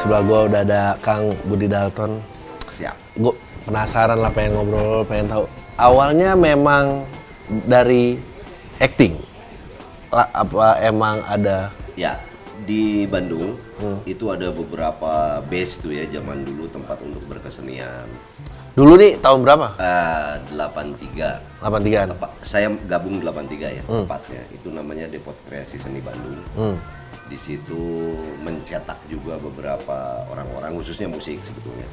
sebelah gua udah ada Kang Budi Dalton. Siap. Gue penasaran lah pengen ngobrol, pengen tahu. Awalnya memang dari acting. Lah, apa emang ada Ya, di Bandung itu ada beberapa base tuh ya zaman dulu tempat untuk berkesenian. dulu nih tahun berapa? Eh, 83 83 Tepat- saya gabung 83 ya tepatnya. Itu namanya Depot Kreasi Seni Bandung. Hmm. Di situ mencetak juga beberapa orang-orang khususnya musik sebetulnya.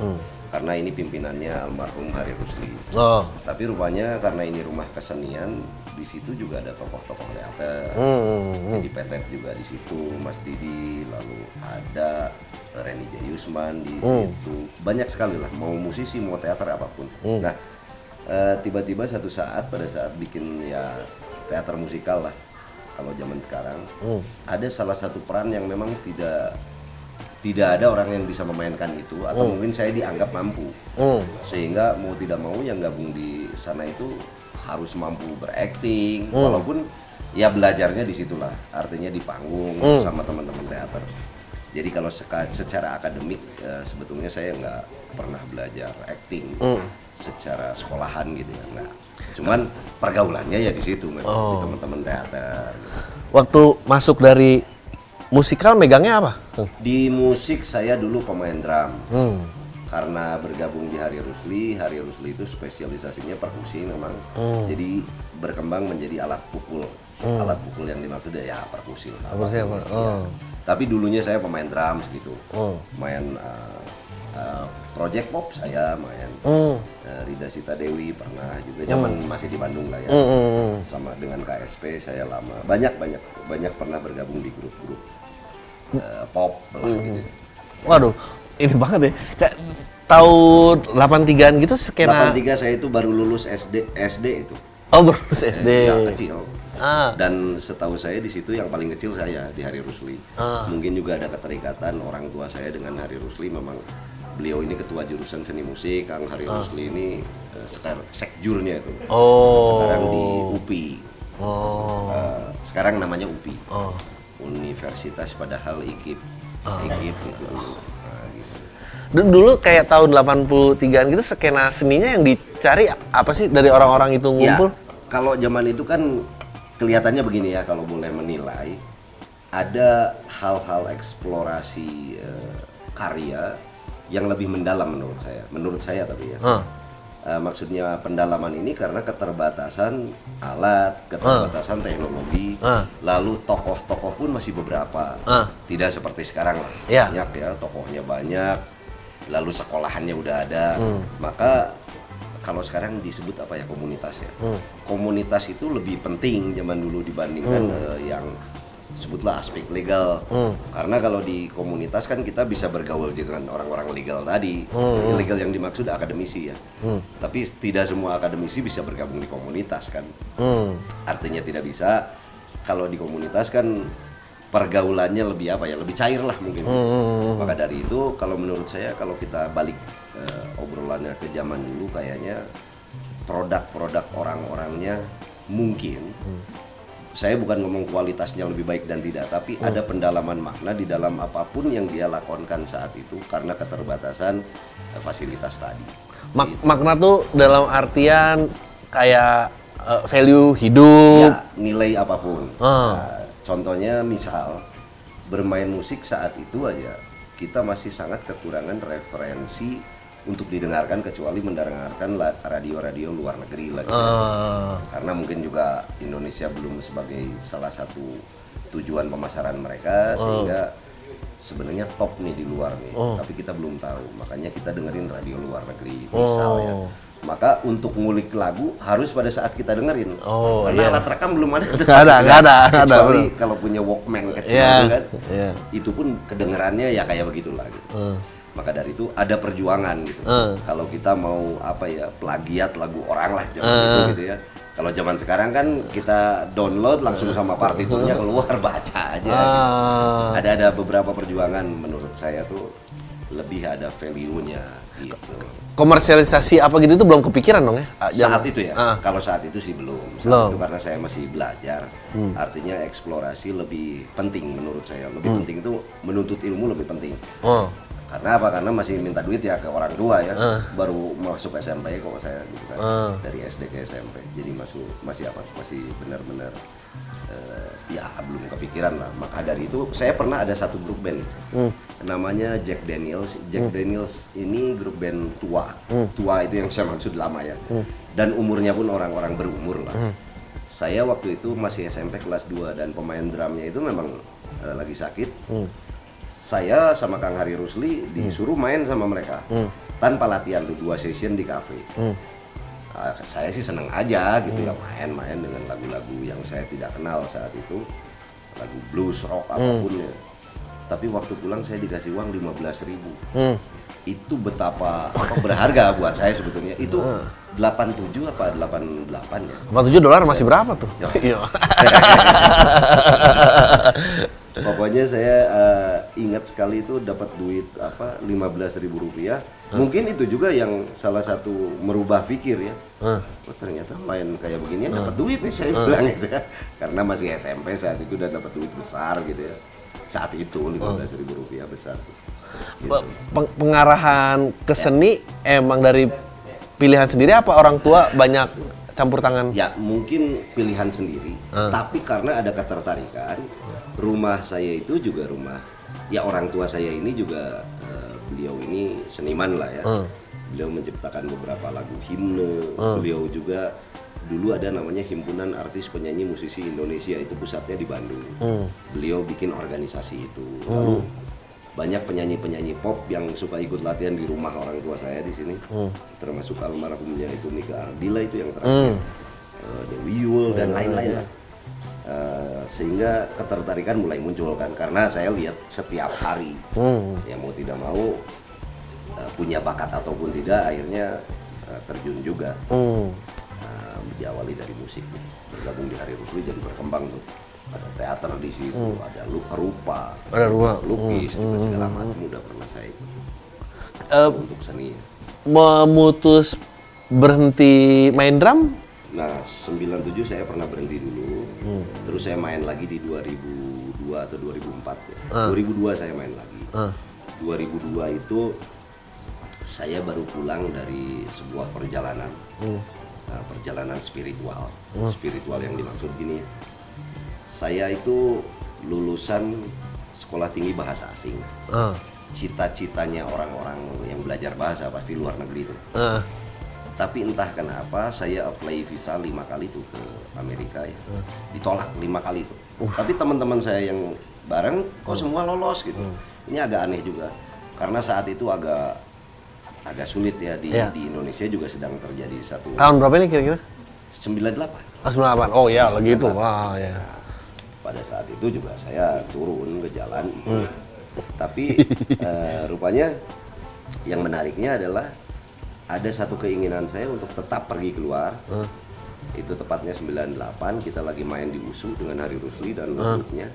Karena ini pimpinannya almarhum Hari Rusli. Oh. Tapi rupanya karena ini rumah kesenian, di situ juga ada tokoh-tokoh teater. Hmm. Di Petet juga di situ, Mas Didi, lalu ada Reni Jayusman di situ. Banyak sekali lah, mau musisi, mau teater apa pun. Nah, eh, tiba-tiba satu saat pada saat bikin ya teater musikal lah, kalau zaman sekarang, ada salah satu peran yang memang tidak tidak ada orang yang bisa memainkan itu atau mungkin saya dianggap mampu. Hmm. sehingga mau tidak mau yang gabung di sana itu harus mampu berakting walaupun ya belajarnya di situlah. Artinya di panggung sama teman-teman teater. Jadi kalau secara akademik eh, sebetulnya saya nggak pernah belajar acting secara sekolahan gitu ya nggak cuman pergaulannya ya di situ memang di teman-teman teater. Waktu masuk dari musikal megangnya apa? Hmm. di musik saya dulu pemain drum Hmm. karena bergabung di Hari Rusli, Hari Rusli itu spesialisasinya perkusi memang. Jadi berkembang menjadi alat pukul. Alat pukul yang dimaksud ya perkusi. lah. Perkusi apa? Oh. Tapi dulunya saya pemain drums gitu. Oh. Main uh, uh, project pop saya main. Uh, Rida Sita Dewi pernah juga zaman masih di Bandung lah ya. Hmm. Sama dengan KSP saya lama. Banyak banyak banyak pernah bergabung di grup-grup uh, pop lah gitu. Waduh, ini banget ya. Kayak tahun 83-an gitu skena 83 saya itu baru lulus SD SD itu. Oh, baru SD. Ya, kecil. Ah. Dan setahu saya di situ yang paling kecil saya di Hari Rusli. Ah. Mungkin juga ada keterikatan orang tua saya dengan Hari Rusli memang beliau ini ketua jurusan seni musik, Kang Hari Rusli ini eh, sekarang sekjurnya itu. Ah. Oh. Sekarang di UPI. Oh. Eh, sekarang namanya UPI. Oh. Universitas padahal IKIP. Ah. IKIP itu. Nah, gitu. Du- Dulu kayak tahun 83-an gitu skena seninya yang dicari apa sih dari orang-orang itu Ya, ngumpul? kalau zaman itu kan kelihatannya begini ya kalau boleh menilai ada hal-hal eksplorasi eh, karya yang lebih mendalam menurut saya. Menurut saya tapi ya. Hah. Eh, maksudnya pendalaman ini karena keterbatasan alat, keterbatasan teknologi, Ah. lalu tokoh-tokoh pun masih beberapa, Ah. tidak seperti sekarang lah, Ya. banyak ya tokohnya banyak, lalu sekolahannya udah ada, Hmm. maka kalau sekarang disebut apa ya komunitas ya, Hmm. komunitas itu lebih penting zaman dulu dibandingkan eh, yang sebutlah aspek legal, Hmm. karena kalau di komunitas kan kita bisa bergaul dengan orang-orang legal tadi, Hmm. legal yang dimaksud akademisi ya. Tapi tidak semua akademisi bisa bergabung di komunitas kan. Hmm. Artinya tidak bisa. Kalau di komunitas kan pergaulannya lebih apa ya, lebih cair lah mungkin. Hmm. Maka dari itu kalau menurut saya kalau kita balik eh, obrolannya ke zaman dulu kayaknya produk-produk orang-orangnya mungkin saya bukan ngomong kualitasnya lebih baik dan tidak, tapi ada pendalaman makna di dalam apa pun yang dia lakonkan saat itu karena keterbatasan eh, fasilitas tadi. Mak- makna tuh dalam artian kayak eh, value hidup. Ya, nilai apa pun. Ah. Nah, contohnya misal bermain musik saat itu aja kita masih sangat kekurangan referensi untuk didengarkan kecuali mendengarkan radio-radio luar negeri lagi. Eh, Karena mungkin juga Indonesia belum sebagai salah satu tujuan pemasaran mereka sehingga sebenarnya top nih di luar nih, tapi kita belum tahu. Makanya kita dengerin radio luar negeri misalnya. Oh. Maka untuk ngulik lagu harus pada saat kita dengerin. Oh, Karena iya. alat rekam belum ada. Nggak ada, nggak ada, Kecuali kalau punya Walkman kecil Iya, kan. iya. Itu pun kedengerannya ya kayak begitulah gitu. eh. Maka dari itu ada perjuangan gitu. Eh. Kalau kita mau apa ya plagiat lagu orang lah zaman Eh. itu gitu ya. Kalau zaman sekarang kan kita download langsung sama partiturnya keluar baca aja. gitu. Ah. Ada ada beberapa perjuangan menurut saya tuh lebih ada value-nya gitu. Komersialisasi apa gitu itu belum kepikiran dong ya? Ah, Saat itu ya. Ah. Kalau saat itu sih belum. Saat Belum. Hmm. itu karena saya masih belajar. Artinya eksplorasi lebih penting menurut saya. Lebih penting itu menuntut ilmu lebih penting. Oh. Karena apa? Karena masih minta duit ya ke orang tua ya. Baru masuk SMP kok saya gitu kan. Ah. Dari SD ke SMP. Jadi masuk masih apa? Masih benar-benar eh, ya belum kepikiran lah. Maka dari itu saya pernah ada satu grup band. Namanya Jack Daniels. Jack Daniels ini grup band tua. Tua itu yang saya maksud lama ya. Dan umurnya pun orang-orang berumur lah. Saya waktu itu masih SMP kelas 2 dan pemain drumnya itu memang eh, lagi sakit saya sama Kang Hari Rusli disuruh main sama mereka tanpa latihan tuh dua session di kafe. Ah, saya sih seneng aja gitu ya main-main dengan lagu-lagu yang saya tidak kenal saat itu lagu blues rock apa pun ya. Tapi waktu pulang saya dikasih uang 15.000 ribu. Hmm. Itu betapa apa, berharga buat saya sebetulnya. Itu 87 apa 88 ya? 47 dolar masih berapa tuh? Iya. Pokoknya saya eh, ingat sekali itu dapat duit apa 15.000 ribu rupiah. Mungkin itu juga yang salah satu merubah pikir ya. Hah. Oh, ternyata main kayak begini dapat duit nih saya bilang gitu ya. Karena masih SMP saat itu udah dapat duit besar gitu ya. Saat itu 15.000 ribu rupiah besar. Gitu. Pe- peng- pengarahan ke seni emang dari pilihan sendiri apa orang tua banyak campur tangan? Ya mungkin pilihan sendiri, tapi karena ada ketertarikan, rumah saya itu juga rumah. Ya orang tua saya ini juga eh, beliau ini seniman lah ya. Beliau menciptakan beberapa lagu himne. Beliau juga dulu ada namanya himpunan artis penyanyi musisi Indonesia itu pusatnya di Bandung. Beliau bikin organisasi itu. Lalu banyak penyanyi-penyanyi pop yang suka ikut latihan di rumah orang tua saya di sini. Termasuk almarhumnya itu Nika Ardila itu yang terakhir. Eh, Dewi Yul dan lain-lain lah. Eh, sehingga ketertarikan mulai muncul kan karena saya lihat setiap hari ya mau tidak mau eh, punya bakat ataupun tidak akhirnya eh, terjun juga Hmm. Nah, diawali dari musik bergabung di Hari Rusli dan berkembang tuh ada teater di situ ada lu rupa Ada rupa. lukis gitu, segala macam udah pernah saya ikut. Eh, untuk seni memutus berhenti main drum? nah 97 saya pernah berhenti dulu. Terus saya main lagi di 2002 atau 2004 ya. 2002 saya main lagi. 2002 itu saya baru pulang dari sebuah perjalanan. Nah, perjalanan spiritual. Spiritual yang dimaksud gini saya itu lulusan sekolah tinggi bahasa asing. Ah, cita-citanya orang-orang yang belajar bahasa pasti luar negeri itu ah, tapi entah kenapa saya apply visa lima kali tuh ke Amerika ya. Ditolak lima kali tuh. Tapi teman-teman saya yang bareng kok semua lolos gitu. Ini agak aneh juga. Karena saat itu agak agak sulit ya di, Iya. di Indonesia juga sedang terjadi satu tahun berapa ini kira-kira? 98 Oh, 98. Oh iya, lagi itu. Wah, ya. Pada saat itu juga saya turun ke jalan. Ikut. tapi eh, rupanya yang menariknya adalah ada satu keinginan saya untuk tetap pergi keluar. Itu tepatnya 98 kita lagi main di USU dengan Hari Rusli dan grupnya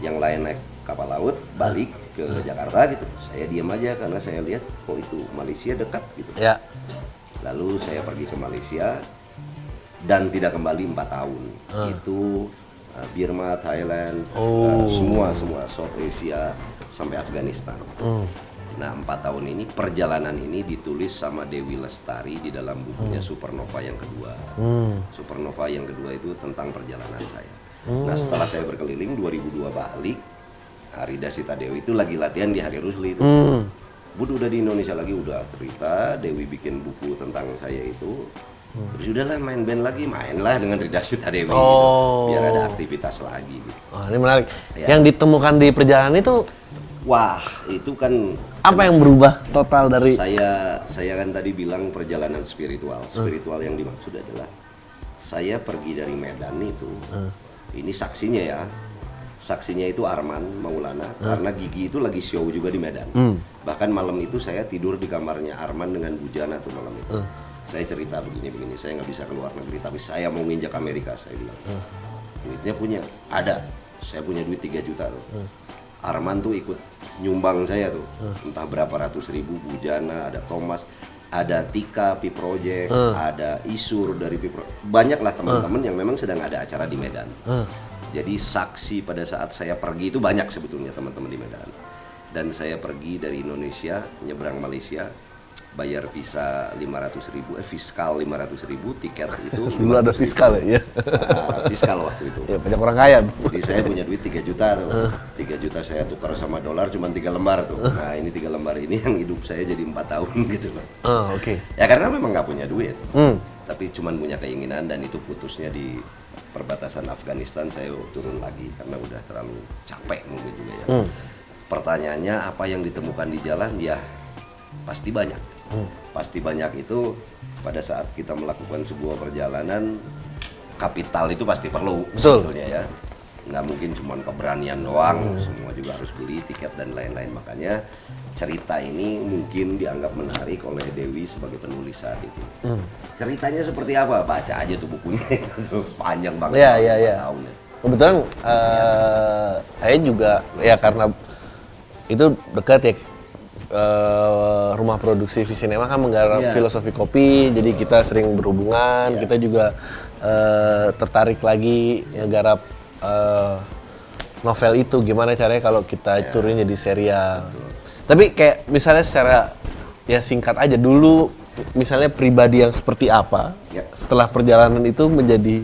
yang lain naik kapal laut balik ke Jakarta gitu. Saya diam aja karena saya lihat kok itu Malaysia dekat gitu. Ya. Lalu saya pergi ke Malaysia dan tidak kembali empat tahun. Itu uh, Burma, Thailand, uh, semua semua South Asia sampai Afghanistan. Nah empat tahun ini perjalanan ini ditulis sama Dewi Lestari di dalam bukunya Supernova yang kedua. Supernova yang kedua itu tentang perjalanan saya. Nah setelah saya berkeliling 2002 balik, Hari Dasita Dewi itu lagi latihan di Hari Rusli itu. Hmm. Bud udah di Indonesia lagi udah cerita Dewi bikin buku tentang saya itu terus udahlah main band lagi mainlah dengan Rida Sita Dewi gitu. Oh. biar ada aktivitas lagi gitu. Oh, ini menarik. Ya. Yang ditemukan di perjalanan itu? Wah itu kan apa yang berubah total dari saya saya kan tadi bilang perjalanan spiritual. Spiritual yang dimaksud adalah saya pergi dari Medan itu ini saksinya ya. Saksinya itu Arman Maulana karena Gigi itu lagi show juga di Medan. Bahkan malam itu saya tidur di kamarnya Arman dengan Bujana tuh malam itu saya cerita begini begini saya nggak bisa keluar negeri tapi saya mau nginjak Amerika saya bilang. Duitnya punya ada. Saya punya duit 3 juta tuh. Arman tuh ikut nyumbang saya tuh. Entah berapa ratus ribu Bujana ada Thomas ada Tika Pi Project ada Isur dari Pi Pro banyaklah teman-teman yang memang sedang ada acara di Medan. Jadi saksi pada saat saya pergi itu banyak sebetulnya teman-teman di Medan. Dan saya pergi dari Indonesia nyebrang Malaysia bayar visa 500 ribu eh fiskal 500 ribu tiket itu Dulu ada 500.000. fiskal ya? Iya. Ah, fiskal waktu itu Ya, banyak orang kaya. jadi saya punya duit 3 juta tuh 3 juta saya tukar sama dolar cuma tiga lembar tuh nah ini tiga lembar ini yang hidup saya jadi empat tahun gitu loh Ah, oke. ya karena memang nggak punya duit Hmm. tapi cuman punya keinginan dan itu putusnya di perbatasan Afghanistan saya turun lagi karena udah terlalu capek mungkin juga ya Hmm. pertanyaannya apa yang ditemukan di jalan ya pasti banyak Hmm. pasti banyak itu pada saat kita melakukan sebuah perjalanan kapital itu pasti perlu Betul. sebetulnya ya nggak mungkin cuma keberanian doang semua juga harus beli tiket dan lain-lain makanya cerita ini mungkin dianggap menarik oleh Dewi sebagai penulis saat itu Hmm. ceritanya seperti apa baca aja tuh bukunya panjang banget Iya, iya, iya. tahun ya. Kebetulan eh, saya juga ya karena itu dekat ya eh, rumah produksi Visinema kan menggarap Iya. filosofi kopi, jadi kita sering berhubungan, Iya. kita juga eh, tertarik lagi ngegarap eh, novel itu gimana caranya kalau kita Iya. turunin jadi serial. Tapi kayak misalnya secara ya singkat aja dulu misalnya pribadi yang seperti apa Ya. setelah perjalanan itu menjadi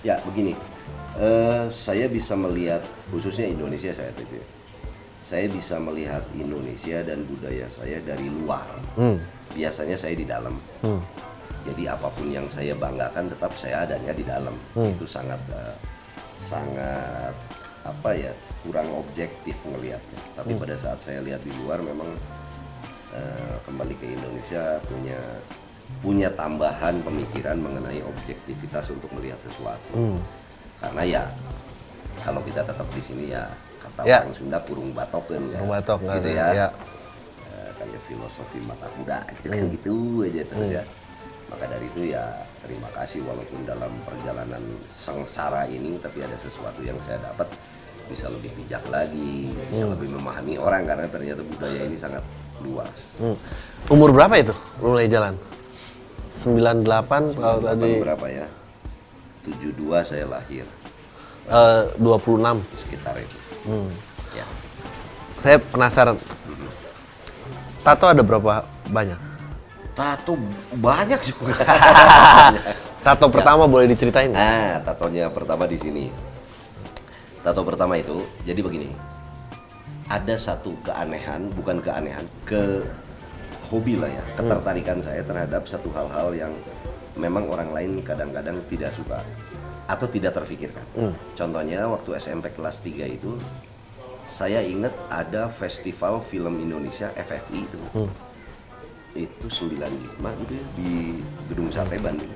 Ya begini, eh, saya bisa melihat khususnya Indonesia saya tadi, saya bisa melihat Indonesia dan budaya saya dari luar. hmm, Biasanya saya di dalam. hmm. Jadi apa pun yang saya banggakan tetap saya adanya di dalam. Hmm. Itu sangat eh, sangat apa ya kurang objektif ngelihatnya. Tapi Hmm. pada saat saya lihat di luar memang eh, kembali ke Indonesia punya punya tambahan pemikiran mengenai objektivitas untuk melihat sesuatu. Hmm. Karena ya kalau kita tetap di sini ya Ya. orang Sunda kurung batok kan ya. Kurung batok, gitu ada, ya. ya. Eh, kayak filosofi mata kuda gitu kan Hmm. gitu aja terus ya. Maka dari itu ya terima kasih walaupun dalam perjalanan sengsara ini tapi ada sesuatu yang saya dapat bisa lebih bijak lagi, bisa Hmm. lebih memahami orang karena ternyata budaya ini sangat luas. Hmm. Umur berapa itu mulai jalan? 98 kalau Delapan tadi berapa ya? 72 saya lahir eh, 26. sekitar itu. Hmm. Ya. Saya penasaran. Tato ada berapa banyak? Tato banyak juga. Tato pertama boleh diceritain? Nah, tatonya pertama di sini. Tato pertama itu, jadi begini. Ada satu keanehan, bukan keanehan, ke hobi lah ya, ketertarikan saya terhadap satu hal-hal yang memang orang lain kadang-kadang tidak suka atau tidak terfikirkan. Contohnya waktu SMP kelas 3 itu saya ingat ada festival film Indonesia FFI itu. Itu 95 gitu ya di Gedung Sate Bandung.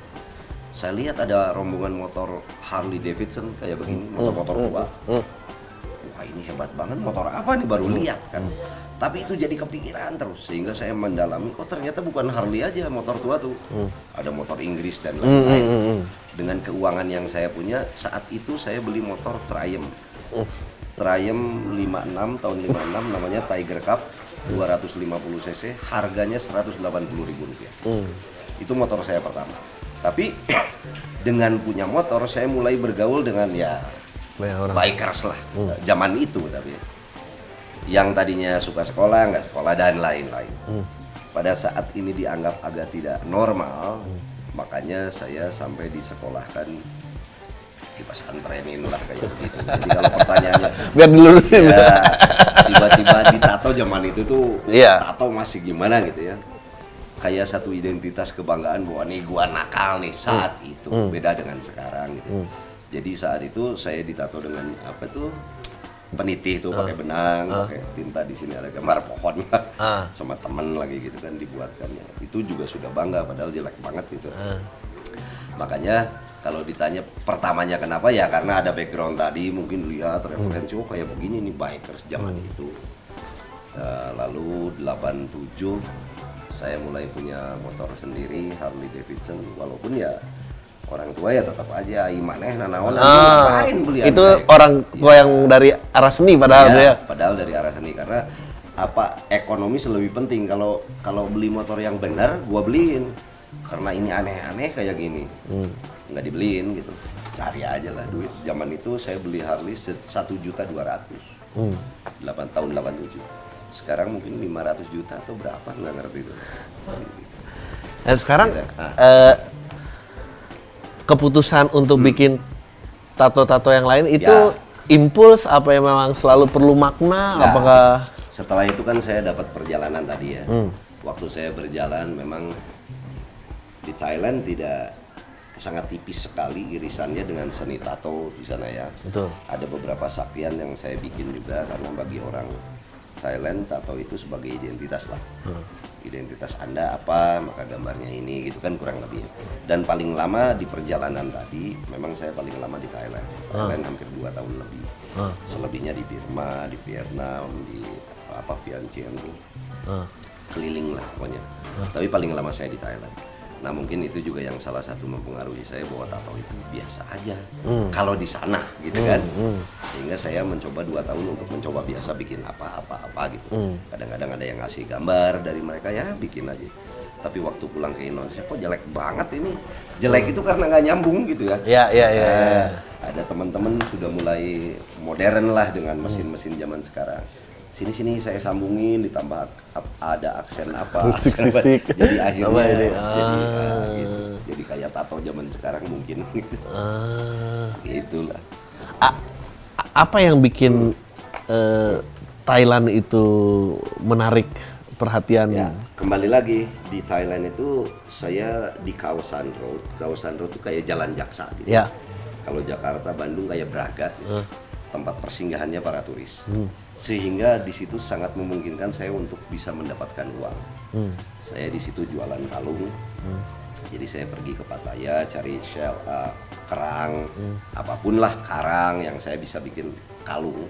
Saya lihat ada rombongan motor Harley Davidson kayak begini, motor-motor tua. Wah ini hebat banget motor apa nih baru lihat kan. Tapi itu jadi kepikiran terus sehingga saya mendalami oh ternyata bukan Harley aja motor tua tuh. Ada motor Inggris dan lain-lain. Dengan keuangan yang saya punya saat itu saya beli motor Triumph. Triumph 56 tahun 56 namanya Tiger Cup 250 cc harganya 180 ribu rupiah. Itu motor saya pertama. Tapi dengan punya motor saya mulai bergaul dengan ya Banyak orang. bikers lah zaman itu tapi yang tadinya suka sekolah nggak sekolah dan lain-lain. Pada saat ini dianggap agak tidak normal makanya saya sampai disekolahkan di pesantrenin lah kayak begitu. Jadi kalau pertanyaannya Biar dilurusin. ya tiba-tiba ditato zaman itu tuh Iya. tato masih gimana gitu ya. Kayak satu identitas kebanggaan bahwa nih gua nakal nih saat itu beda dengan sekarang gitu. Jadi saat itu saya ditato dengan apa tuh peniti itu pakai benang pakai tinta di sini ada gambar pohon. Ah. sama temen lagi gitu kan dibuatkannya. Itu juga sudah bangga padahal jelek banget gitu. Makanya kalau ditanya pertamanya kenapa ya karena ada background tadi mungkin lihat referensi oh kayak begini nih bikers zaman itu. Ya, lalu 87 saya mulai punya motor sendiri Harley Davidson. Walaupun ya orang tua ya tetap aja imaneh nanaon Ah, beli itu Android? orang tua yang dari arah seni padahal tuh ya. padahal dari arah seni karena apa ekonomi lebih penting. Kalau kalau beli motor yang benar gua beliin. Karena ini aneh-aneh kayak gini. Nggak dibeliin gitu. Cari aja lah duit. Zaman itu saya beli Harley satu juta dua ratus. Hmm. delapan tahun 87 sekarang mungkin 500 juta atau berapa? Nggak ngerti itu. Nah sekarang Ah. eh, keputusan untuk bikin tato-tato yang lain itu Hmm. Ya. impuls apa yang memang selalu perlu makna? Nah, Apakah Setelah itu kan saya dapat perjalanan tadi ya. Hmm. Waktu saya berjalan memang di Thailand tidak sangat tipis sekali irisannya dengan seni tato di sana ya. Betul. Ada beberapa saktian yang saya bikin juga karena bagi orang Thailand tato itu sebagai identitas lah. Hmm. Identitas Anda apa, maka gambarnya ini gitu kan kurang lebih. Dan paling lama di perjalanan tadi memang saya paling lama di Thailand. Thailand hampir dua tahun lebih. Ah. Selebihnya di Burma, di Vietnam, di apa Vientiane tuh Ah. keliling lah pokoknya. Tapi paling lama saya di Thailand. Nah mungkin itu juga yang salah satu mempengaruhi saya bahwa tato itu biasa aja kalau di sana gitu kan. Sehingga saya mencoba dua tahun untuk mencoba biasa bikin apa-apa-apa gitu. Kadang-kadang ada yang ngasih gambar dari mereka ya bikin aja. Tapi waktu pulang ke Indonesia kok jelek banget ini. Jelek itu karena nggak nyambung gitu ya. Ya, ya, ya, Eh, ya. ada teman-teman sudah mulai modern lah dengan mesin-mesin zaman sekarang. Sini-sini saya sambungin ditambah ada aksen apa Sisik-sisik. jadi akhirnya Apa jadi Ah. ah, gitu. jadi kayak tato zaman sekarang mungkin gitu Ah. itulah A- apa yang bikin eh, Thailand itu menarik perhatian? ya kembali lagi di Thailand itu saya di kawasan road kawasan road itu kayak jalan jaksa gitu Ya. kalau Jakarta Bandung kayak Braga gitu. tempat persinggahannya para turis sehingga di situ sangat memungkinkan saya untuk bisa mendapatkan uang. Saya di situ jualan kalung. Jadi saya pergi ke Pattaya cari shell uh, kerang apa pun lah karang yang saya bisa bikin kalung.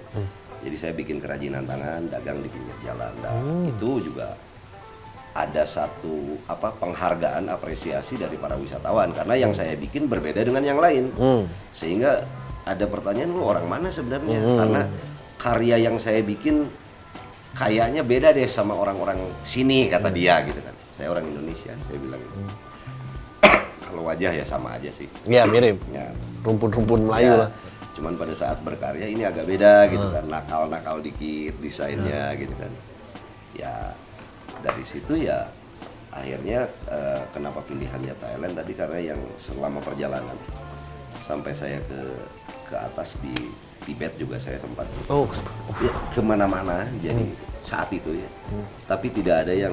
Jadi saya bikin kerajinan tangan dagang di pinggir jalan. Dan itu juga ada satu apa penghargaan apresiasi dari para wisatawan. Karena yang saya bikin berbeda dengan yang lain. Hmm. sehingga ada pertanyaan lu orang mana sebenarnya? Karena karya yang saya bikin kayaknya beda deh sama orang-orang sini kata dia gitu kan. Saya orang Indonesia saya bilang gitu. kalau wajah ya sama aja sih. Ya mirip. ya. Rumpun-rumpun Melayu Ya, lah. cuman pada saat berkarya ini agak beda gitu kan. Nakal-nakal dikit desainnya gitu kan. Ya dari situ ya akhirnya eh, kenapa pilihannya Thailand tadi? Karena yang selama perjalanan sampai saya ke ke atas di Tibet juga saya sempat. Oh, ya, ke mana-mana jadi saat itu ya. Tapi tidak ada yang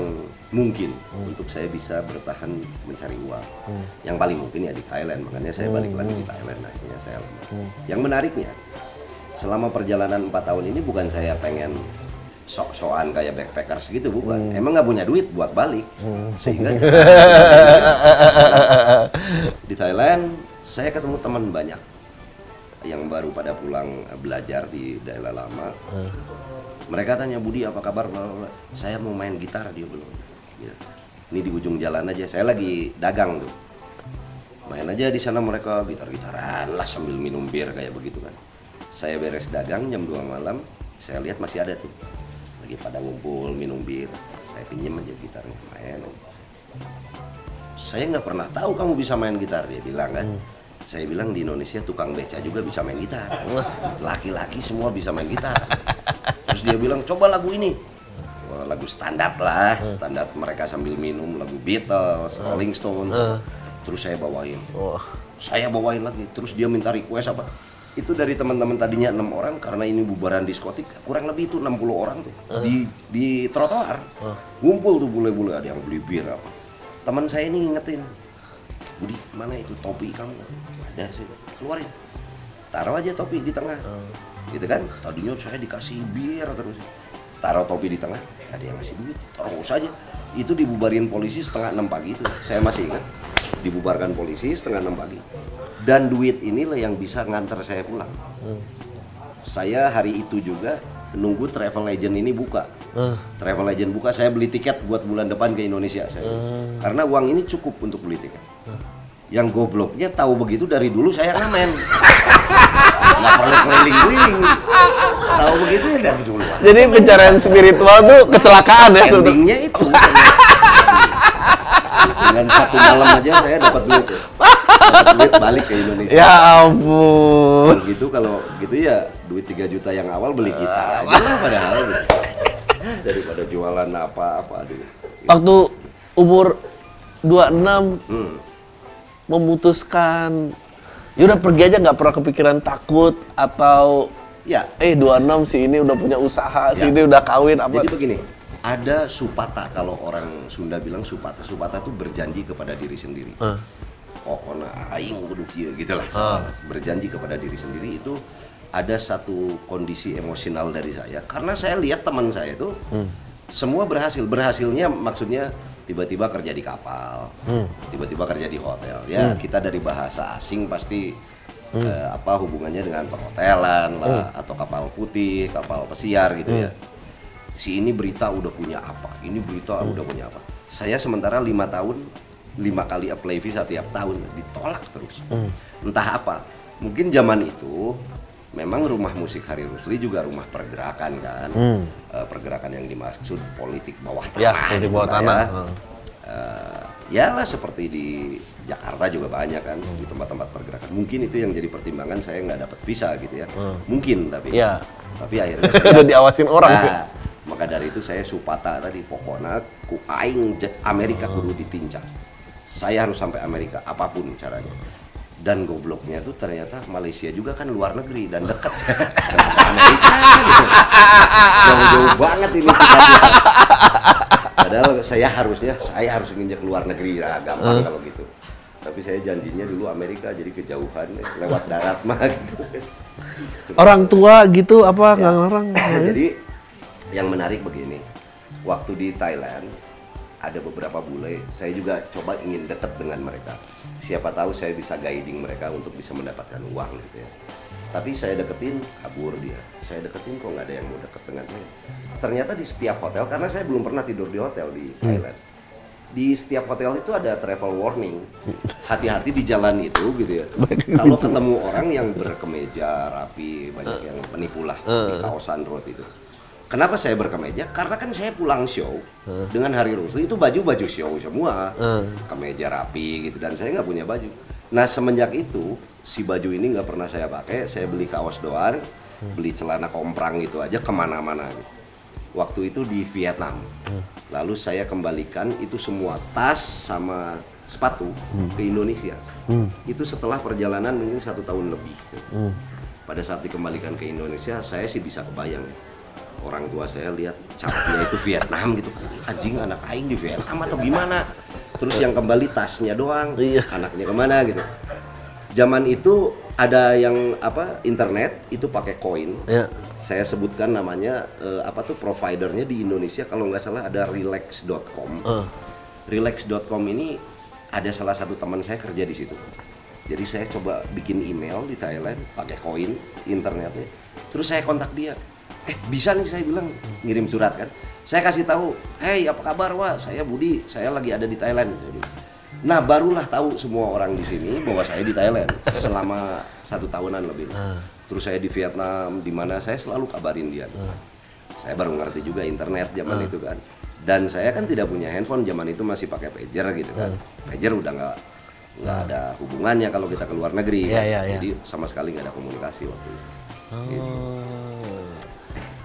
mungkin untuk saya bisa bertahan mencari uang. Yang paling mungkin ya di Thailand makanya saya balik lagi di Thailand akhirnya saya yang menariknya selama perjalanan empat tahun ini bukan saya pengen sok-sokan kayak backpackers gitu bukan. Emang nggak punya duit buat balik. Sehingga di Thailand saya ketemu teman banyak yang baru pada pulang belajar di daerah lama. Mereka tanya Budi apa kabar? Saya mau main gitar dia belum. Ya. Ini di ujung jalan aja. Saya lagi dagang tuh. Main aja di sana mereka gitar-gitaran lah sambil minum bir kayak begitu kan. Saya beres dagang jam 2 malam, saya lihat masih ada tuh. Lagi pada ngumpul minum bir. Saya pinjam aja gitarnya main. Saya nggak pernah tahu kamu bisa main gitar dia bilang kan. Saya bilang di Indonesia tukang beca juga bisa main gitar. Laki-laki semua bisa main gitar. Terus dia bilang coba lagu ini. Wah, lagu standar lah, standar mereka sambil minum lagu Beatles, Rolling Stone. Terus saya bawain. Saya bawain lagi. Terus dia minta request apa? Itu dari teman-teman tadinya enam orang karena ini bubaran diskotik kurang lebih itu 60 orang tuh di di trotoar. Ngumpul tuh bule-bule ada yang beli bir apa. Teman saya ini ngingetin. Budi, mana itu topi kamu? Ada sih. Keluarin. Taruh aja topi di tengah. Gitu kan? Tadinya saya dikasih bir terus. Taruh topi di tengah, ada yang ngasih duit. Terus aja. Itu dibubarin polisi setengah enam pagi itu. Saya masih ingat. Dibubarkan polisi setengah enam pagi. Dan duit inilah yang bisa nganter saya pulang. Saya hari itu juga nunggu travel agent ini buka. Eh. Travel agent buka, saya beli tiket buat bulan depan ke Indonesia. Saya. Karena uang ini cukup untuk beli tiket. Yang gobloknya tahu begitu dari dulu saya ngamen. Nggak perlu keliling-keliling. Tahu begitu ya dari dulu. Jadi pencarian spiritual tuh kecelakaan ya sebetulnya. Endingnya itu. Dengan satu malam aja saya dapat duit. ya. Dapat duit balik ke Indonesia. Ya ampun. Kalau gitu kalau gitu ya duit 3 juta yang awal beli gitar aja lah padahal gitu. daripada jualan apa-apa aduh. Waktu umur 26 Hmm. memutuskan ya udah pergi aja nggak pernah kepikiran takut atau Ya, eh 26 si ini udah punya usaha, si Ya. ini udah kawin apa. Jadi begini, ada supata kalau orang Sunda bilang supata. Supata itu berjanji kepada diri sendiri. Eh. Pokoknya aing kudu gitu lah. Berjanji kepada diri sendiri itu ada satu kondisi emosional dari saya. Karena saya lihat teman saya itu semua berhasil. Berhasilnya maksudnya tiba-tiba kerja di kapal, tiba-tiba kerja di hotel. Ya, kita dari bahasa asing pasti eh, apa hubungannya dengan perhotelan lah atau kapal putih, kapal pesiar gitu ya. Si ini berita udah punya apa, ini berita udah punya apa. Saya sementara lima tahun, lima kali apply visa tiap tahun ditolak terus. Entah apa. Mungkin zaman itu memang rumah musik Hari Rusli juga rumah pergerakan kan, Eh, pergerakan yang dimaksud politik bawah tanah. Ya, politik gitu bawah lah tanah. Ya. Heeh. Eh, ya lah seperti di Jakarta juga banyak kan di tempat-tempat pergerakan. Mungkin itu yang jadi pertimbangan saya nggak dapat visa gitu ya. Mungkin tapi. Iya. Tapi akhirnya saya Udah diawasin orang. Nah, maka dari itu saya supata tadi pokoknya ku aing Amerika kudu ditinjak. Saya harus sampai Amerika apa pun caranya. Dan gobloknya tuh ternyata Malaysia juga kan luar negeri dan dekat. Amerika gitu. Jauh-jauh banget ini. Padahal saya harusnya saya harus nginjak luar negeri lah gampang kalau gitu. Tapi saya janjinya dulu Amerika jadi kejauhan lewat darat mah gitu. Orang tua gitu apa nggak ngarang? Jadi yang menarik begini, waktu di Thailand ada beberapa bule, saya juga coba ingin dekat dengan mereka. Siapa tahu saya bisa guiding mereka untuk bisa mendapatkan uang gitu ya. Tapi saya deketin, kabur dia. Saya deketin kok nggak ada yang mau deket dengan saya. Ternyata di setiap hotel, karena saya belum pernah tidur di hotel di Thailand. Di setiap hotel itu ada travel warning. Hati-hati di jalan itu gitu ya. Kalau ketemu orang yang berkemeja rapi, banyak yang penipu lah di kawasan road itu. Kenapa saya berkemeja? Karena kan saya pulang show dengan hari Rusli itu baju-baju show semua, kemeja rapi gitu dan saya nggak punya baju. Nah semenjak itu si baju ini nggak pernah saya pakai, saya beli kaos doang, beli celana komprang gitu aja ke mana-mana. Gitu. Waktu itu di Vietnam, lalu saya kembalikan itu semua tas sama sepatu ke Indonesia. Itu setelah perjalanan mungkin satu tahun lebih. Pada saat dikembalikan ke Indonesia, saya sih bisa kebayang ya orang tua saya lihat capnya itu Vietnam gitu. Anjing anak aing di Vietnam atau gimana? Terus yang kembali tasnya doang Iya. anaknya ke mana gitu. Zaman itu ada yang apa internet itu pakai koin. Ya. saya sebutkan namanya eh, apa tuh providernya di Indonesia kalau nggak salah ada relax.com Eh. relax.com ini ada salah satu teman saya kerja di situ. Jadi saya coba bikin email di Thailand pakai koin internetnya. Terus saya kontak dia eh bisa nih saya bilang ngirim surat kan. Saya kasih tahu hey apa kabar wah saya Budi saya lagi ada di Thailand. Bilang. nah barulah tahu semua orang di sini bahwa saya di Thailand selama satu tahunan lebih. Terus saya di Vietnam di mana saya selalu kabarin dia. Saya baru ngerti juga internet zaman itu kan. Dan saya kan tidak punya handphone zaman itu masih pakai pager gitu kan. Pager udah nggak nggak ada hubungannya kalau kita ke luar negeri Iya, kan. iya, iya. jadi sama sekali nggak ada komunikasi waktu itu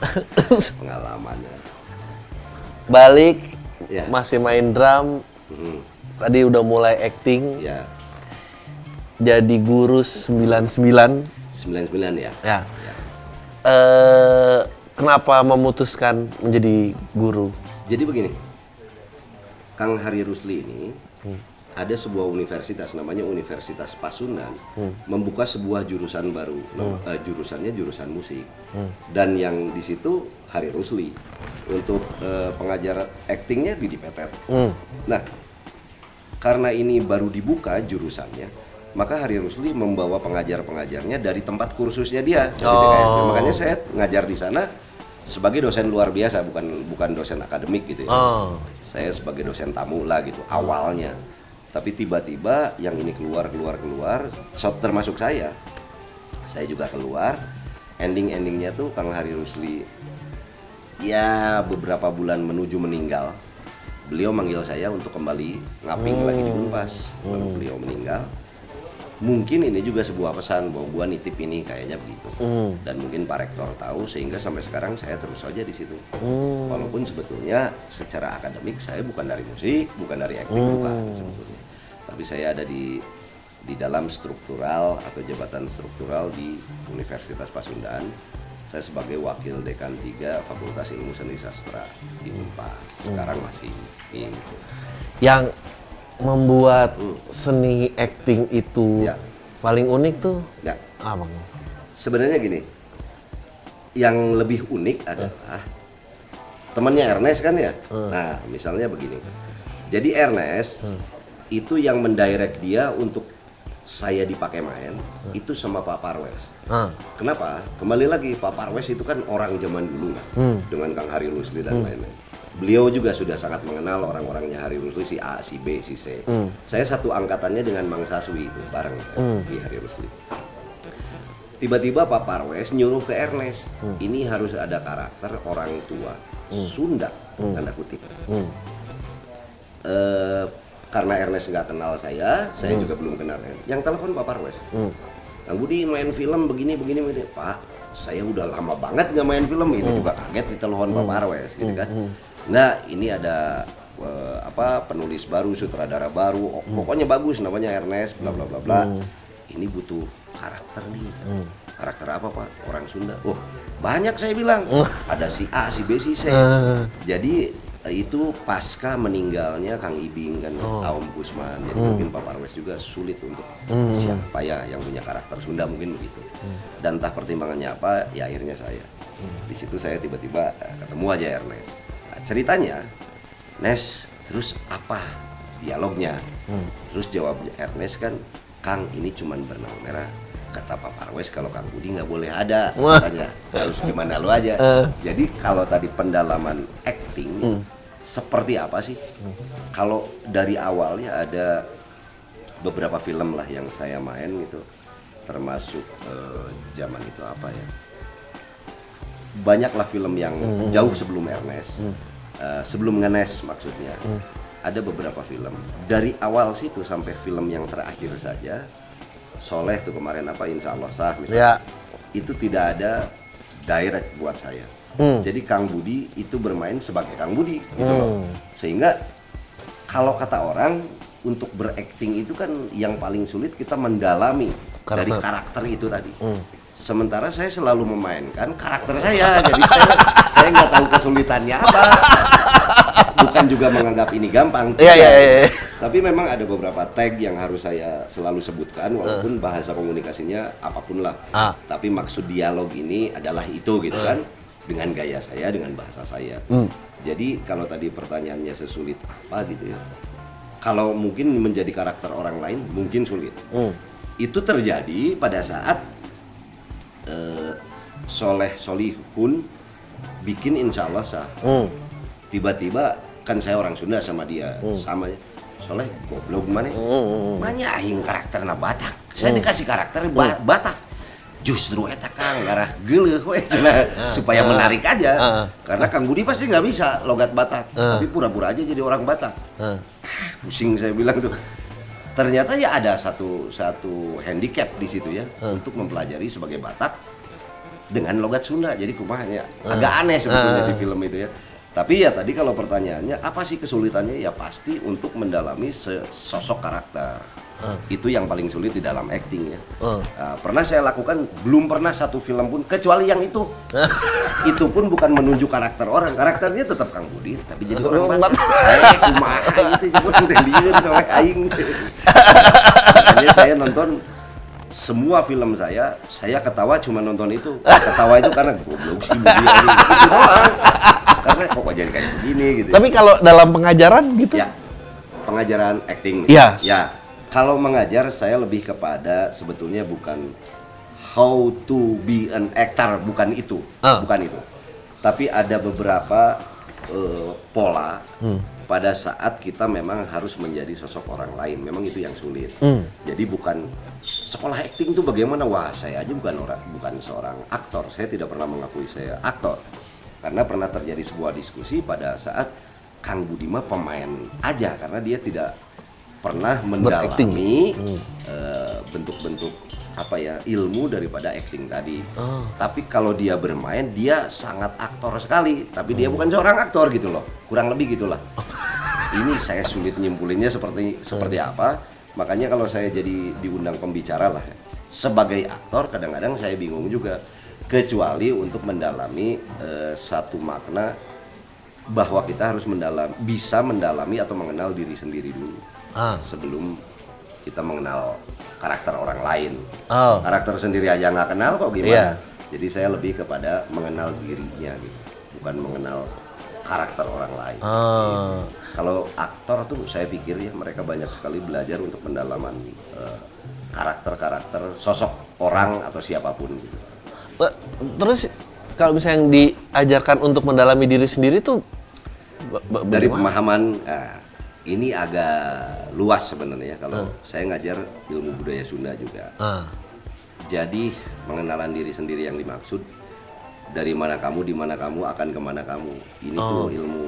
pengalamannya Balik Ya. masih main drum, Mhm. tadi udah mulai acting, ya jadi guru 99 99 ya ya. Eh kenapa memutuskan menjadi guru? jadi begini Kang Hari Rusli ini ada sebuah universitas namanya Universitas Pasundan membuka sebuah jurusan baru Nam- eh, jurusannya jurusan musik. Dan yang di situ Hari Rusli untuk eh, pengajar aktingnya Bidi Petet. Hmm. nah karena ini baru dibuka jurusannya maka Hari Rusli membawa pengajar-pengajarnya dari tempat kursusnya dia Oh. makanya saya ngajar di sana sebagai dosen luar biasa bukan bukan dosen akademik gitu ya. Oh. saya sebagai dosen tamu lah gitu awalnya tapi tiba-tiba yang ini keluar keluar keluar termasuk saya. Saya juga keluar. Ending endingnya tuh Kang Hari Rusli. Ya beberapa bulan menuju meninggal. Beliau manggil saya untuk kembali ngaping lagi di Unpas. Lalu beliau meninggal. Mungkin ini juga sebuah pesan bahwa gua nitip ini kayaknya begitu. Dan mungkin Pak Rektor tahu sehingga sampai sekarang saya terus saja di situ. Walaupun sebetulnya secara akademik saya bukan dari musik bukan dari acting bukan sebetulnya tapi saya ada di di dalam struktural atau jabatan struktural di Universitas Pasundan saya sebagai wakil dekan 3 Fakultas Ilmu Seni Sastra di Unpad. Sekarang masih di Yang membuat seni acting itu Ya. paling unik tuh ya. apa? Bang? sebenarnya gini yang lebih unik adalah temannya Ernest kan ya? Nah misalnya begini. Jadi Ernest itu yang mendirect dia untuk saya dipakai main itu sama Pak Parwes. Ah. kenapa? Kembali lagi Pak Parwes itu kan orang zaman dulu lah dengan Kang Hari Rusli dan lain-lain. Beliau juga sudah sangat mengenal orang-orangnya Hari Rusli si A si B si C. Saya satu angkatannya dengan Mang Saswi itu bareng di Hari Rusli. Tiba-tiba Pak Parwes nyuruh ke Ernest ini harus ada karakter orang tua Sunda tanda kutip. Eh, karena Ernest nggak kenal saya saya juga belum kenal Ernest. Yang telepon Pak Parwes Kang Budi main film begini begini begini. Pak saya udah lama banget nggak main film ini. Juga kaget ditelepon Pak Parwes gitu kan. nggak ini ada eh, apa penulis baru sutradara baru. Oh, pokoknya bagus namanya Ernest bla bla bla bla. Ini butuh karakter nih. Karakter apa pak? Orang Sunda. Oh banyak saya bilang. Ada si A si B si C. Jadi eh, itu pasca meninggalnya Kang Ibing kan Aom Kusman jadi mungkin Pak Parwes juga sulit untuk siapa ya yang punya karakter Sunda mungkin begitu. Dan entah pertimbangannya apa ya akhirnya saya. Di situ saya tiba-tiba eh, ketemu aja Ernest. Nah, ceritanya Nes terus apa dialognya? Terus jawabnya Ernest kan Kang ini cuman benang merah. Kata Pak Parwes kalau Kang Budi nggak boleh ada. Katanya harus gimana lu aja. Eh. jadi kalau tadi pendalaman acting seperti apa sih? Kalau dari awalnya ada beberapa film lah yang saya main gitu termasuk eh, zaman itu apa ya? Banyaklah film yang jauh sebelum Ernest. Eh, sebelum ngenes maksudnya. Ada beberapa film. Dari awal situ sampai film yang terakhir saja Soleh tuh kemarin apa Insya Allah sah misalnya. Ya. itu tidak ada direct buat saya. Hmm. Jadi Kang Budi itu bermain sebagai Kang Budi gitu loh. Sehingga kalau kata orang untuk berakting itu kan yang paling sulit kita mendalami dari Karakter. karakter itu tadi. Sementara saya selalu memainkan karakter saya, jadi saya saya nggak tahu kesulitannya apa. Bukan juga menganggap ini gampang. Iya, iya, iya. Tapi memang ada beberapa tag yang harus saya selalu sebutkan, walaupun bahasa komunikasinya apa pun lah. Ah. Tapi maksud dialog ini adalah itu gitu kan, dengan gaya saya, dengan bahasa saya. Jadi kalau tadi pertanyaannya sesulit apa gitu ya, kalau mungkin menjadi karakter orang lain mungkin sulit. Itu terjadi pada saat eh, Soleh Solihun bikin Insya Allah sah. Hmm. Tiba-tiba kan saya orang Sunda sama dia sama ya. Soleh goblok mana? Banyak aing karakterna Batak. Saya dikasih karakter ba- Batak. Justru eta Kang ngarah geuleuh we cenah supaya menarik aja. Ah. Karena Kang Budi pasti nggak bisa logat Batak, tapi pura-pura aja jadi orang Batak. Pusing saya bilang tuh. Ternyata ya ada satu satu handicap di situ ya untuk mempelajari sebagai Batak dengan logat Sunda. Jadi kumahnya agak aneh sebetulnya di film itu ya. Tapi ya tadi kalau pertanyaannya apa sih kesulitannya ya pasti untuk mendalami sosok karakter. Itu yang paling sulit di dalam acting ya. Ah. Nah, pernah saya lakukan belum pernah satu film pun kecuali yang itu. itu pun bukan menunjuk karakter orang, karakternya tetap Kang Budi tapi jadi orang Batak. Batak. Eh, kumaha itu coba teh lieur soleh aing. Makanya saya nonton semua film saya, saya ketawa cuma nonton itu. Ketawa itu karena goblok sih Budi anjing. Itu doang. Karena kok jadi kayak begini gitu. Tapi kalau dalam pengajaran gitu. Ya, pengajaran acting. Iya. Ya, kalau mengajar saya lebih kepada sebetulnya bukan how to be an actor, bukan itu, Ah. bukan itu. Tapi ada beberapa eh, pola Hmm. pada saat kita memang harus menjadi sosok orang lain. Memang itu yang sulit. Hmm. Jadi bukan sekolah acting itu bagaimana? Wah, saya aja bukan orang, bukan seorang aktor. Saya tidak pernah mengakui saya aktor. Karena pernah terjadi sebuah diskusi pada saat Kang Budima pemain aja karena dia tidak pernah mendalami eh, bentuk-bentuk apa ya ilmu daripada acting tadi. Oh. Tapi kalau dia bermain dia sangat aktor sekali, tapi Oh. dia bukan seorang aktor gitu loh. Kurang lebih gitulah. Ini saya sulit nyimpulinnya seperti seperti Hmm. apa. Makanya kalau saya jadi diundang pembicara lah sebagai aktor kadang-kadang saya bingung juga kecuali untuk mendalami eh, satu makna bahwa kita harus mendalam bisa mendalami atau mengenal diri sendiri dulu Ah. sebelum kita mengenal karakter orang lain. Oh. Karakter sendiri aja nggak kenal kok gimana? Jadi saya lebih kepada mengenal dirinya gitu, bukan mengenal karakter orang lain. Ah. Kalau aktor tuh saya pikir ya mereka banyak sekali belajar untuk pendalaman eh, karakter-karakter sosok orang atau siapa pun gitu. Terus kalau misalnya yang diajarkan untuk mendalami diri sendiri tuh Dari pemahaman nah, ini agak luas sebenarnya kalau saya ngajar ilmu budaya Sunda juga. Ah. Jadi pengenalan diri sendiri yang dimaksud dari mana kamu, di mana kamu, akan ke mana kamu. Ini tuh ilmu,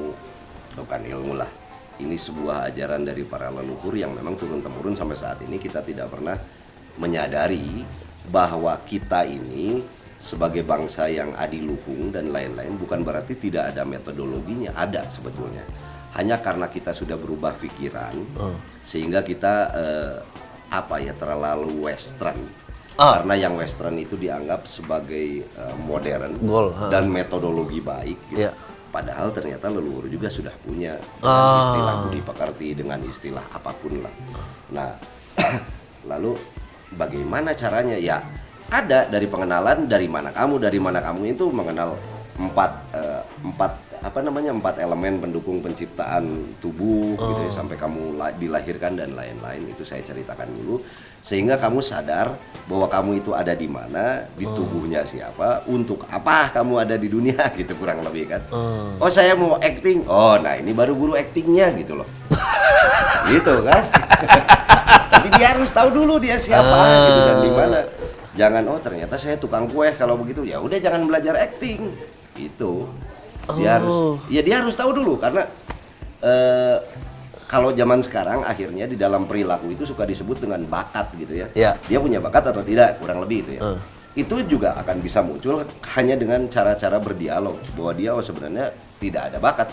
bukan ilmu lah. Ini sebuah ajaran dari para leluhur yang memang turun temurun sampai saat ini kita tidak pernah menyadari bahwa kita ini sebagai bangsa yang adiluhung dan lain-lain bukan berarti tidak ada metodologinya, ada sebetulnya. Hanya karena kita sudah berubah pikiran sehingga kita eh, apa ya terlalu western Ah. karena yang western itu dianggap sebagai uh, modern Goal, ha. dan metodologi baik gitu. Iya. padahal ternyata leluhur juga sudah punya dengan Ah. istilah budi pekerti dengan istilah apa pun lah nah lalu bagaimana caranya ya ada dari pengenalan dari mana kamu dari mana kamu itu mengenal empat eh, empat apa namanya empat elemen pendukung penciptaan tubuh gitu ya, sampai kamu la- dilahirkan dan lain-lain itu saya ceritakan dulu. Sehingga kamu sadar bahwa kamu itu ada di mana di tubuhnya siapa untuk apa kamu ada di dunia gitu kurang lebih kan. Oh. Saya mau acting. Oh nah ini baru guru actingnya gitu loh. Gitu kan. Tapi dia harus tahu dulu dia siapa gitu dan di mana. Jangan oh ternyata saya tukang kue. Kalau begitu ya udah jangan belajar acting. Itu dia Oh. harus ya dia harus tahu dulu karena eh, kalau zaman sekarang akhirnya di dalam perilaku itu suka disebut dengan bakat gitu ya Iya. dia punya bakat atau tidak kurang lebih itu ya Eh. itu juga akan bisa muncul hanya dengan cara-cara berdialog bahwa dia oh sebenarnya tidak ada bakat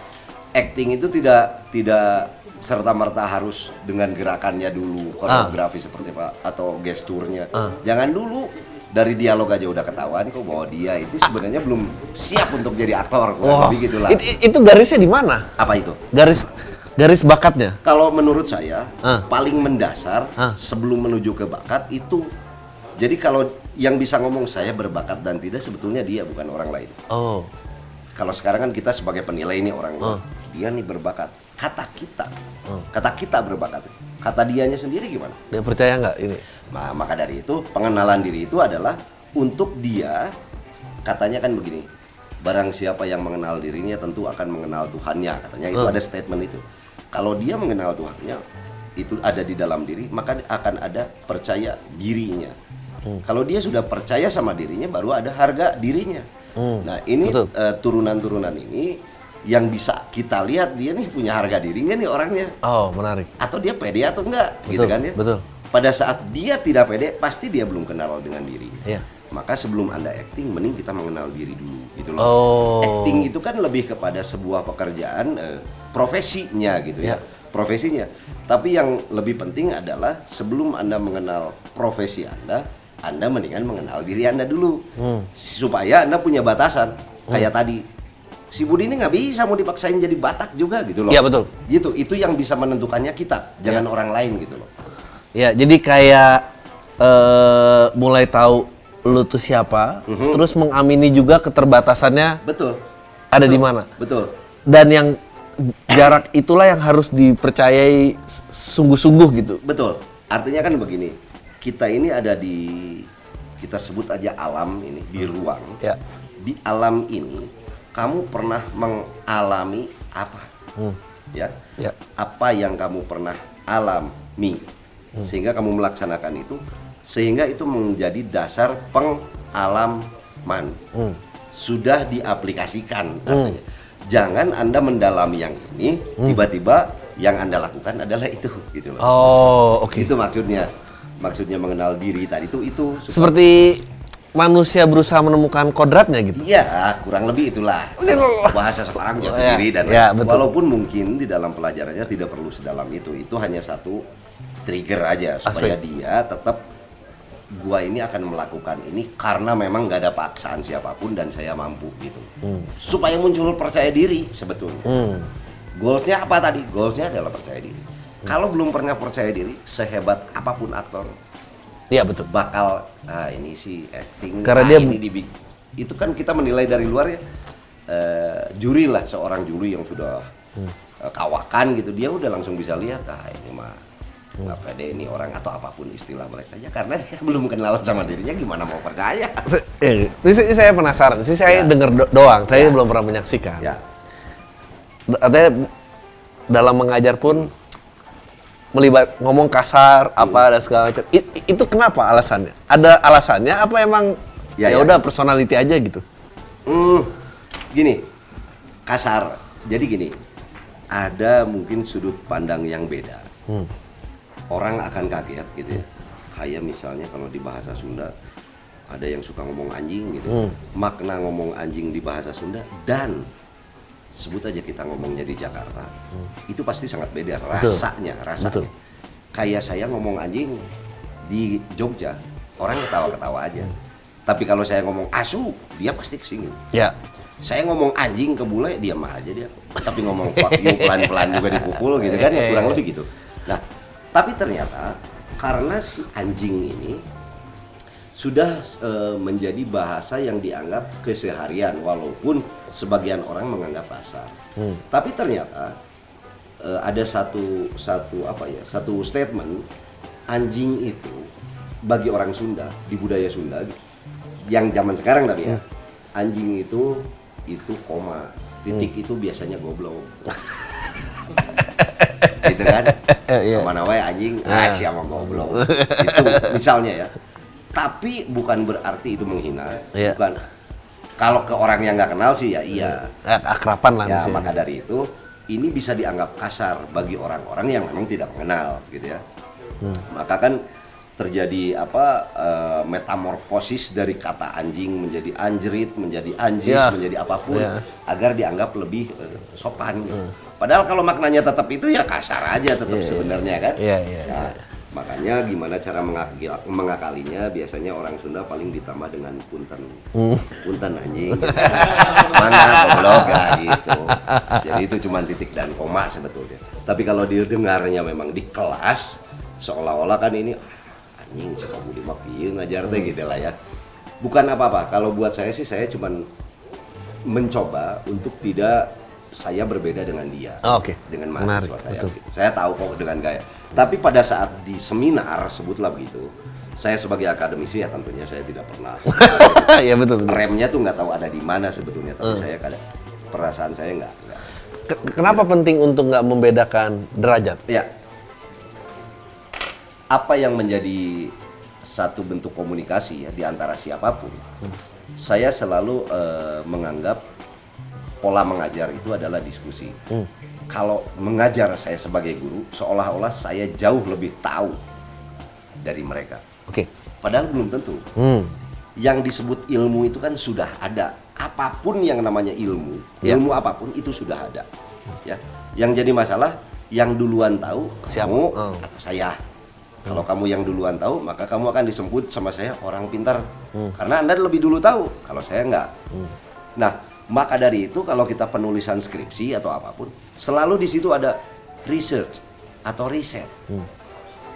acting itu tidak tidak serta merta harus dengan gerakannya dulu koreografi seperti apa atau gesturnya jangan dulu dari dialog aja udah ketahuan kok bahwa dia itu sebenarnya belum siap untuk jadi aktor Wah, lebih gitulah it- itu garisnya di mana? apa itu Garis garis bakatnya. kalau menurut saya Ah. paling mendasar Ah. sebelum menuju ke bakat itu jadi kalau yang bisa ngomong saya berbakat dan tidak sebetulnya dia bukan orang lain Oh. kalau sekarang kan kita sebagai penilai ini orang Ah. dia nih berbakat kata kita kata kita berbakat kata dianya sendiri gimana Dia percaya nggak ini? Nah, maka dari itu pengenalan diri itu adalah untuk dia katanya kan begini. Barang siapa yang mengenal dirinya tentu akan mengenal Tuhannya, katanya itu Hmm. ada statement itu. Kalau dia mengenal Tuhannya itu ada di dalam diri, maka akan ada percaya dirinya. Hmm. Kalau dia sudah percaya sama dirinya baru ada harga dirinya. Hmm. Nah, ini eh, turunan-turunan ini yang bisa kita lihat dia nih punya harga diri nggak nih orangnya Oh, menarik. atau dia pede atau enggak gitu Betul, kan ya betul. pada saat dia tidak pede pasti dia belum kenal dengan diri Iya. maka sebelum anda acting mending kita mengenal diri dulu gitu loh Oh. acting itu kan lebih kepada sebuah pekerjaan eh, profesinya gitu ya Iya. profesinya tapi yang lebih penting adalah sebelum anda mengenal profesi anda anda mendingan mengenal diri anda dulu Hmm. supaya anda punya batasan kayak tadi si Budi ini nggak bisa mau dipaksain jadi Batak juga gitu loh Iya, betul. gitu itu yang bisa menentukannya kita jangan orang lain gitu loh Ya, jadi kayak eh mulai tahu lu tuh siapa, Mhm. terus mengamini juga keterbatasannya betul ada di mana. betul Dan yang jarak itulah yang harus dipercayai sungguh-sungguh gitu. betul artinya kan begini kita ini ada di kita sebut aja alam ini di ruang Ya. di alam ini kamu pernah mengalami apa Hmm. ya Ya. apa yang kamu pernah alami sehingga kamu melaksanakan itu sehingga itu menjadi dasar pengalaman Hmm. sudah diaplikasikan artinya. jangan anda mendalami yang ini tiba-tiba yang anda lakukan adalah itu gitu loh Oh, oke. itu maksudnya maksudnya mengenal diri tadi itu itu Seperti manusia berusaha menemukan kodratnya gitu. Iya, kurang lebih itulah bahasa sekarang jati Ya, diri dan ya, betul. walaupun mungkin di dalam pelajarannya tidak perlu sedalam itu, itu hanya satu trigger aja supaya Aspek. dia tetap gua ini akan melakukan ini karena memang nggak ada paksaan siapa pun dan saya mampu gitu. Supaya muncul percaya diri sebetulnya. Hmm. Goalsnya apa tadi? Goalsnya adalah percaya diri. Kalau belum pernah percaya diri, sehebat apa pun aktor, Iya betul. bakal ah ini sih acting Karena ah, dia- ini itu kan kita menilai dari luar ya eh, juri lah seorang juri yang sudah Hmm. eh, kawakan gitu dia udah langsung bisa lihat ah ini mah Hmm. nggak pede ini orang atau apa pun istilah mereka ya karena dia belum kenal sama dirinya gimana mau percaya Eh, ini saya penasaran. Sih saya Ya. dengar do- doang, saya Ya. belum pernah menyaksikan. ya Artinya dalam mengajar pun melibat ngomong kasar apa dan segala macam. I- i- itu kenapa alasannya? Ada alasannya apa emang Ya, ya ya. udah personality aja gitu? Hmm, gini, kasar. Jadi gini, ada mungkin sudut pandang yang beda. Hmm. Orang akan kaget gitu ya. Kayak misalnya kalau di bahasa Sunda ada yang suka ngomong anjing gitu. Hmm. Makna ngomong anjing di bahasa Sunda dan sebut aja kita ngomongnya di Jakarta, itu pasti sangat beda rasanya, rasanya. Hmm. Betul. Kayak saya ngomong anjing di Jogja, orang ketawa-ketawa aja. Tapi kalau saya ngomong asu, dia pasti kesinggung. Ya. Saya ngomong anjing ke bule, diam aja dia. Tapi ngomong fuck you pelan-pelan juga dipukul gitu kan, ya kurang lebih gitu. Nah, tapi ternyata karena si anjing ini sudah eh, menjadi bahasa yang dianggap keseharian walaupun sebagian orang menganggap kasar. Tapi ternyata eh, ada satu satu apa ya satu statement anjing itu bagi orang Sunda di budaya Sunda yang zaman sekarang tapi ya anjing itu itu koma titik itu biasanya goblok. Gitu kan? Iya. ke mana wae anjing? Ah siapa goblok? Itu misalnya ya tapi bukan berarti itu menghina Iya. bukan kalau ke orang yang nggak kenal sih ya iya Ya, akrapan lah ya misalnya. maka dari itu ini bisa dianggap kasar bagi orang-orang yang memang tidak mengenal gitu ya Hmm. maka kan terjadi apa eh, metamorfosis dari kata anjing menjadi anjrit menjadi anjis Ya. menjadi apa pun Ya. agar dianggap lebih eh, sopan gitu. padahal kalau maknanya tetap itu ya kasar aja tetap sebenarnya kan Iya, iya, Nah, makanya gimana cara mengakil- mengakalinya biasanya orang Sunda paling ditambah dengan punten Hmm. punten anjing gitu. mana goblok ya gitu jadi itu cuma titik dan koma sebetulnya tapi kalau didengarnya memang di kelas seolah-olah kan ini "Ah, anjing si Budi mah pieu ngajar teh gitu lah ya bukan apa-apa kalau buat saya sih saya cuman mencoba untuk tidak saya berbeda dengan dia Oh, oke. dengan Menarik, mahasiswa saya betul. gitu. saya tahu kok dengan gaya tapi pada saat di seminar sebutlah begitu saya sebagai akademisi ya tentunya saya tidak pernah. Ya betul betul. remnya tuh nggak tahu ada di mana sebetulnya tapi saya kadang perasaan saya nggak nggak. Ke- Kenapa penting untuk nggak membedakan derajat? ya. Apa yang menjadi satu bentuk komunikasi ya di antara siapa pun saya selalu eh, menganggap pola mengajar itu adalah diskusi kalau mengajar saya sebagai guru seolah-olah saya jauh lebih tahu dari mereka Oke. padahal belum tentu Hmm. yang disebut ilmu itu kan sudah ada. Apa pun yang namanya ilmu, Ya. ilmu apa pun itu sudah ada. Ya. Yang jadi masalah yang duluan tahu Siapa? kamu Oh. atau saya. Kalau kamu yang duluan tahu, maka kamu akan disebut sama saya orang pintar. Hmm. Karena Anda lebih dulu tahu, kalau saya enggak. Nah, maka dari itu kalau kita penulisan skripsi atau apa pun, selalu di situ ada research atau riset. Hmm.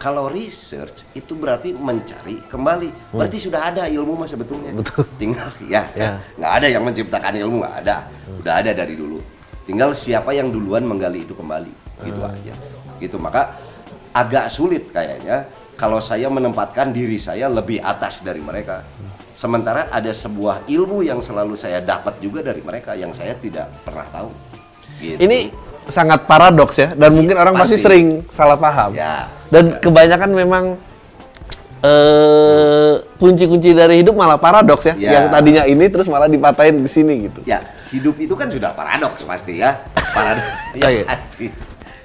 Kalau research itu berarti mencari kembali. Berarti sudah ada ilmu mas sebetulnya. Hmm. Betul. Tinggal ya, Ya. nggak ada yang menciptakan ilmu nggak ada. Udah ada dari dulu. Tinggal siapa yang duluan menggali itu kembali. Gitu Hmm. aja. Gitu maka agak sulit kayaknya kalau saya menempatkan diri saya lebih atas dari mereka. Sementara ada sebuah ilmu yang selalu saya dapat juga dari mereka yang saya tidak pernah tahu. Gitu. Ini sangat paradoks ya dan mungkin orang pasti, pasti. sering salah paham. Ya. Dan kebanyakan memang eh kunci-kunci dari hidup malah paradoks ya. Ya. Yang tadinya ini terus malah dipatahin di sini gitu. Ya, hidup itu kan sudah paradoks pasti ya. Paradoks ya Iya. pasti.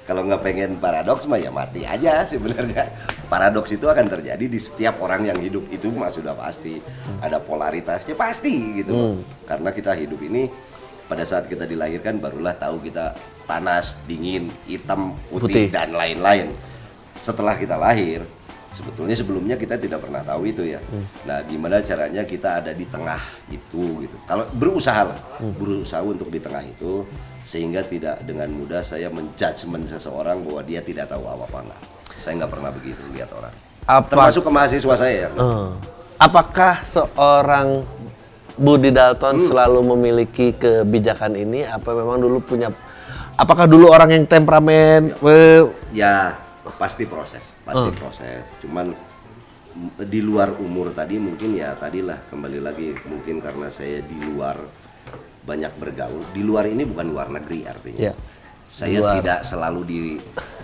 Kalau nggak pengen paradoks mah ya mati aja sebenarnya. paradoks itu akan terjadi di setiap orang yang hidup itu mah sudah pasti ada polaritasnya pasti gitu loh. karena kita hidup ini pada saat kita dilahirkan barulah tahu kita panas dingin hitam Putih. putih, dan lain-lain. Setelah kita lahir sebetulnya sebelumnya kita tidak pernah tahu itu ya. Nah gimana caranya kita ada di tengah itu gitu. Kalau berusaha lah berusaha untuk di tengah itu sehingga tidak dengan mudah saya menjudgment seseorang bahwa dia tidak tahu apa-apa enggak. Saya nggak pernah begitu lihat orang. Apa- termasuk ke mahasiswa saya ya. Eh, apakah seorang Budi Dalton selalu memiliki kebijakan ini? Apa memang dulu punya? Apakah dulu orang yang temperamen? Ya pasti proses, pasti proses. Cuman di luar umur tadi mungkin ya tadilah kembali lagi mungkin karena saya di luar banyak bergaul. Di luar ini bukan luar negeri artinya. Ya. Saya Luar. tidak selalu di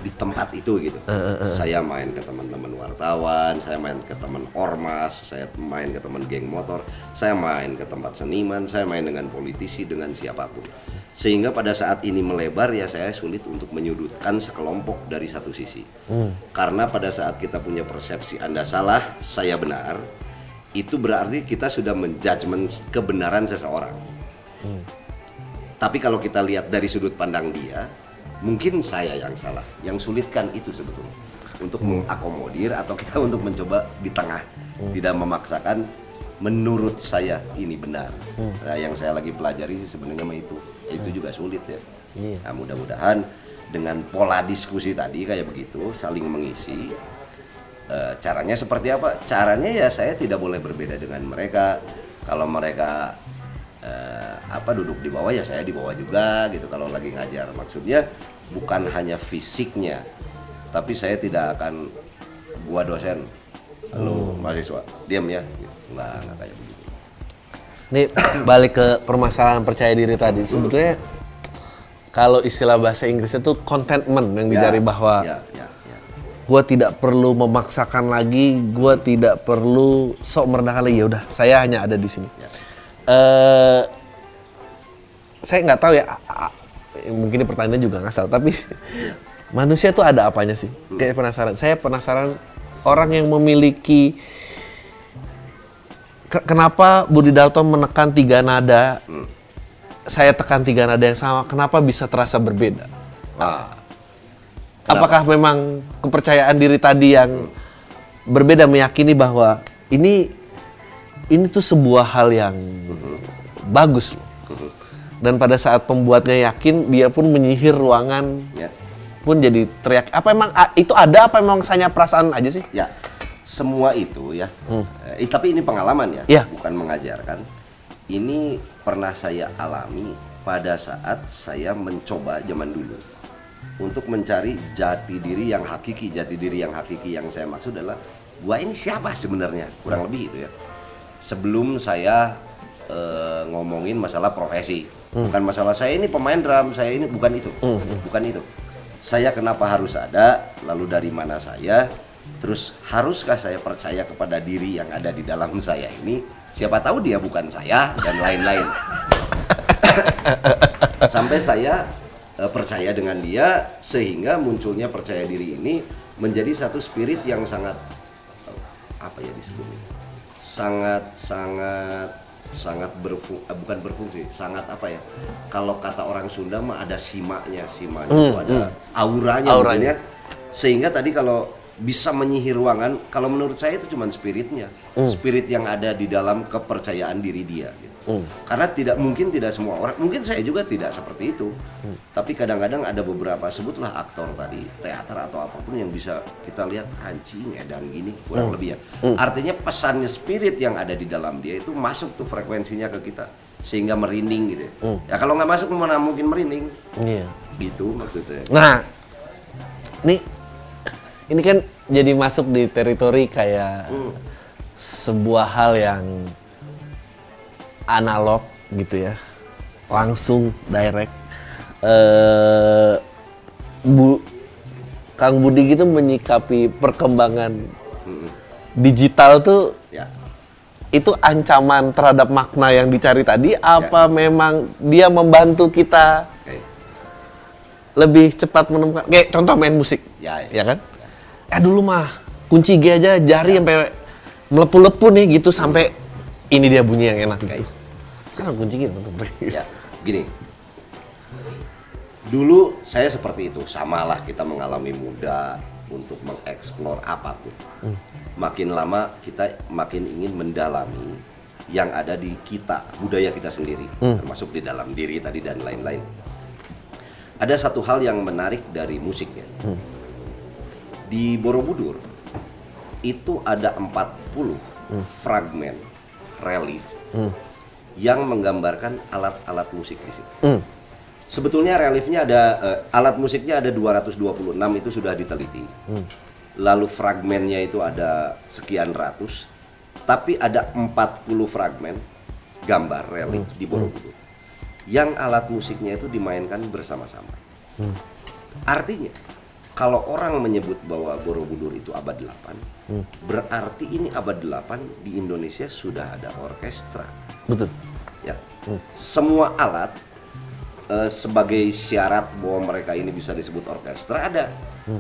di tempat itu gitu. Saya main ke teman-teman wartawan, saya main ke teman ormas, saya main ke teman geng motor, saya main ke tempat seniman, saya main dengan politisi dengan siapa pun. Sehingga pada saat ini melebar ya saya sulit untuk menyudutkan sekelompok dari satu sisi. Karena pada saat kita punya persepsi Anda salah, saya benar, itu berarti kita sudah menjudgment kebenaran seseorang. Tapi kalau kita lihat dari sudut pandang dia, mungkin saya yang salah. Yang sulit kan itu sebetulnya. Untuk mengakomodir atau kita untuk mencoba di tengah. Tidak memaksakan menurut saya ini benar. Nah, yang saya lagi pelajari sih sebenarnya mah itu. Itu juga sulit ya. Iya. Nah, mudah-mudahan dengan pola diskusi tadi kayak begitu, saling mengisi. Eh, caranya seperti apa? Caranya ya saya tidak boleh berbeda dengan mereka. Kalau mereka eh, apa duduk di bawah ya saya di bawah juga gitu. Kalau lagi ngajar maksudnya bukan hanya fisiknya, tapi saya tidak akan gua dosen, lalu mahasiswa diam ya, gitu. nggak nggak kayak begitu. Ini balik ke permasalahan percaya diri tadi. Sebetulnya kalau istilah bahasa Inggrisnya tuh contentment yang dicari Ya, bahwa ya, ya, ya. gue tidak perlu memaksakan lagi, gue tidak perlu sok merendahkan lagi. Ya udah, saya hanya ada di sini. Ya. Eh, saya nggak tahu ya, mungkin ini pertanyaannya juga nggak salah, tapi manusia tuh ada apanya sih? Kayak penasaran. Saya penasaran orang yang memiliki ke- kenapa Budi Dalton menekan tiga nada, saya tekan tiga nada yang sama, kenapa bisa terasa berbeda? Nah, Apakah memang kepercayaan diri tadi yang berbeda meyakini bahwa ini ini tuh sebuah hal yang bagus loh. Dan pada saat pembuatnya yakin, dia pun menyihir ruangan ya. pun jadi teriak. Apa emang itu ada apa emang hanya perasaan aja sih? Ya, semua itu ya. Eh, tapi ini pengalaman ya, Iya. bukan mengajarkan. Ini pernah saya alami pada saat saya mencoba zaman dulu untuk mencari jati diri yang hakiki. Jati diri yang hakiki yang saya maksud adalah gua ini siapa sebenarnya? Kurang lebih itu ya. Sebelum saya eh, ngomongin masalah profesi, bukan masalah saya ini pemain drum, saya ini bukan itu, bukan itu. Saya kenapa harus ada, lalu dari mana saya, terus haruskah saya percaya kepada diri yang ada di dalam saya ini? Siapa tahu dia bukan saya dan lain-lain. Sampai saya eh, percaya dengan dia sehingga munculnya percaya diri ini menjadi satu spirit yang sangat apa ya disebutnya? Sangat sangat sangat berfung eh, bukan berfungsi, sangat apa ya? Kalau kata orang Sunda mah ada simaknya, simanya itu ada auranya, Auranya. mungkin ya. Sehingga tadi kalau bisa menyihir ruangan, kalau menurut saya itu cuma spiritnya, spirit yang ada di dalam kepercayaan diri dia. gitu. Karena tidak mungkin tidak semua orang, mungkin saya juga tidak seperti itu. Tapi kadang-kadang ada beberapa sebutlah aktor tadi, teater atau apa pun yang bisa kita lihat anjing edan gini kurang lebih ya. Artinya pesannya spirit yang ada di dalam dia itu masuk tuh frekuensinya ke kita sehingga merinding gitu. Ya, ya kalau nggak masuk mana mungkin merinding. Iya. Gitu maksudnya. Nah, ini ini kan jadi masuk di teritori kayak sebuah hal yang analog gitu ya, langsung direct. Eh, Bu, Kang Budi gitu menyikapi perkembangan digital tuh Ya. itu ancaman terhadap makna yang dicari tadi apa memang dia membantu kita lebih cepat menemukan kayak contoh main musik Ya, ya. ya. kan? Ya. Dulu mah kunci G aja jari sampai melepuh-lepuh nih gitu sampai ini dia bunyi yang enak. Gitu. Sekarang teman-teman. ya gini. Dulu saya seperti itu. Samalah kita mengalami muda untuk mengeksplor apa pun. Makin lama kita makin ingin mendalami yang ada di kita budaya kita sendiri termasuk di dalam diri tadi dan lain-lain. Ada satu hal yang menarik dari musiknya. Di Borobudur itu ada 40 fragmen relief yang menggambarkan alat-alat musik di situ. Hmm. Sebetulnya reliefnya ada eh, alat musiknya ada 226 itu sudah diteliti. Lalu fragmennya itu ada sekian ratus, tapi ada 40 fragmen gambar relief di Borobudur. Yang alat musiknya itu dimainkan bersama-sama. Artinya kalau orang menyebut bahwa Borobudur itu abad 8, berarti ini abad 8 di Indonesia sudah ada orkestra. Betul. ya. Semua alat eh, sebagai syarat bahwa mereka ini bisa disebut orkestra ada.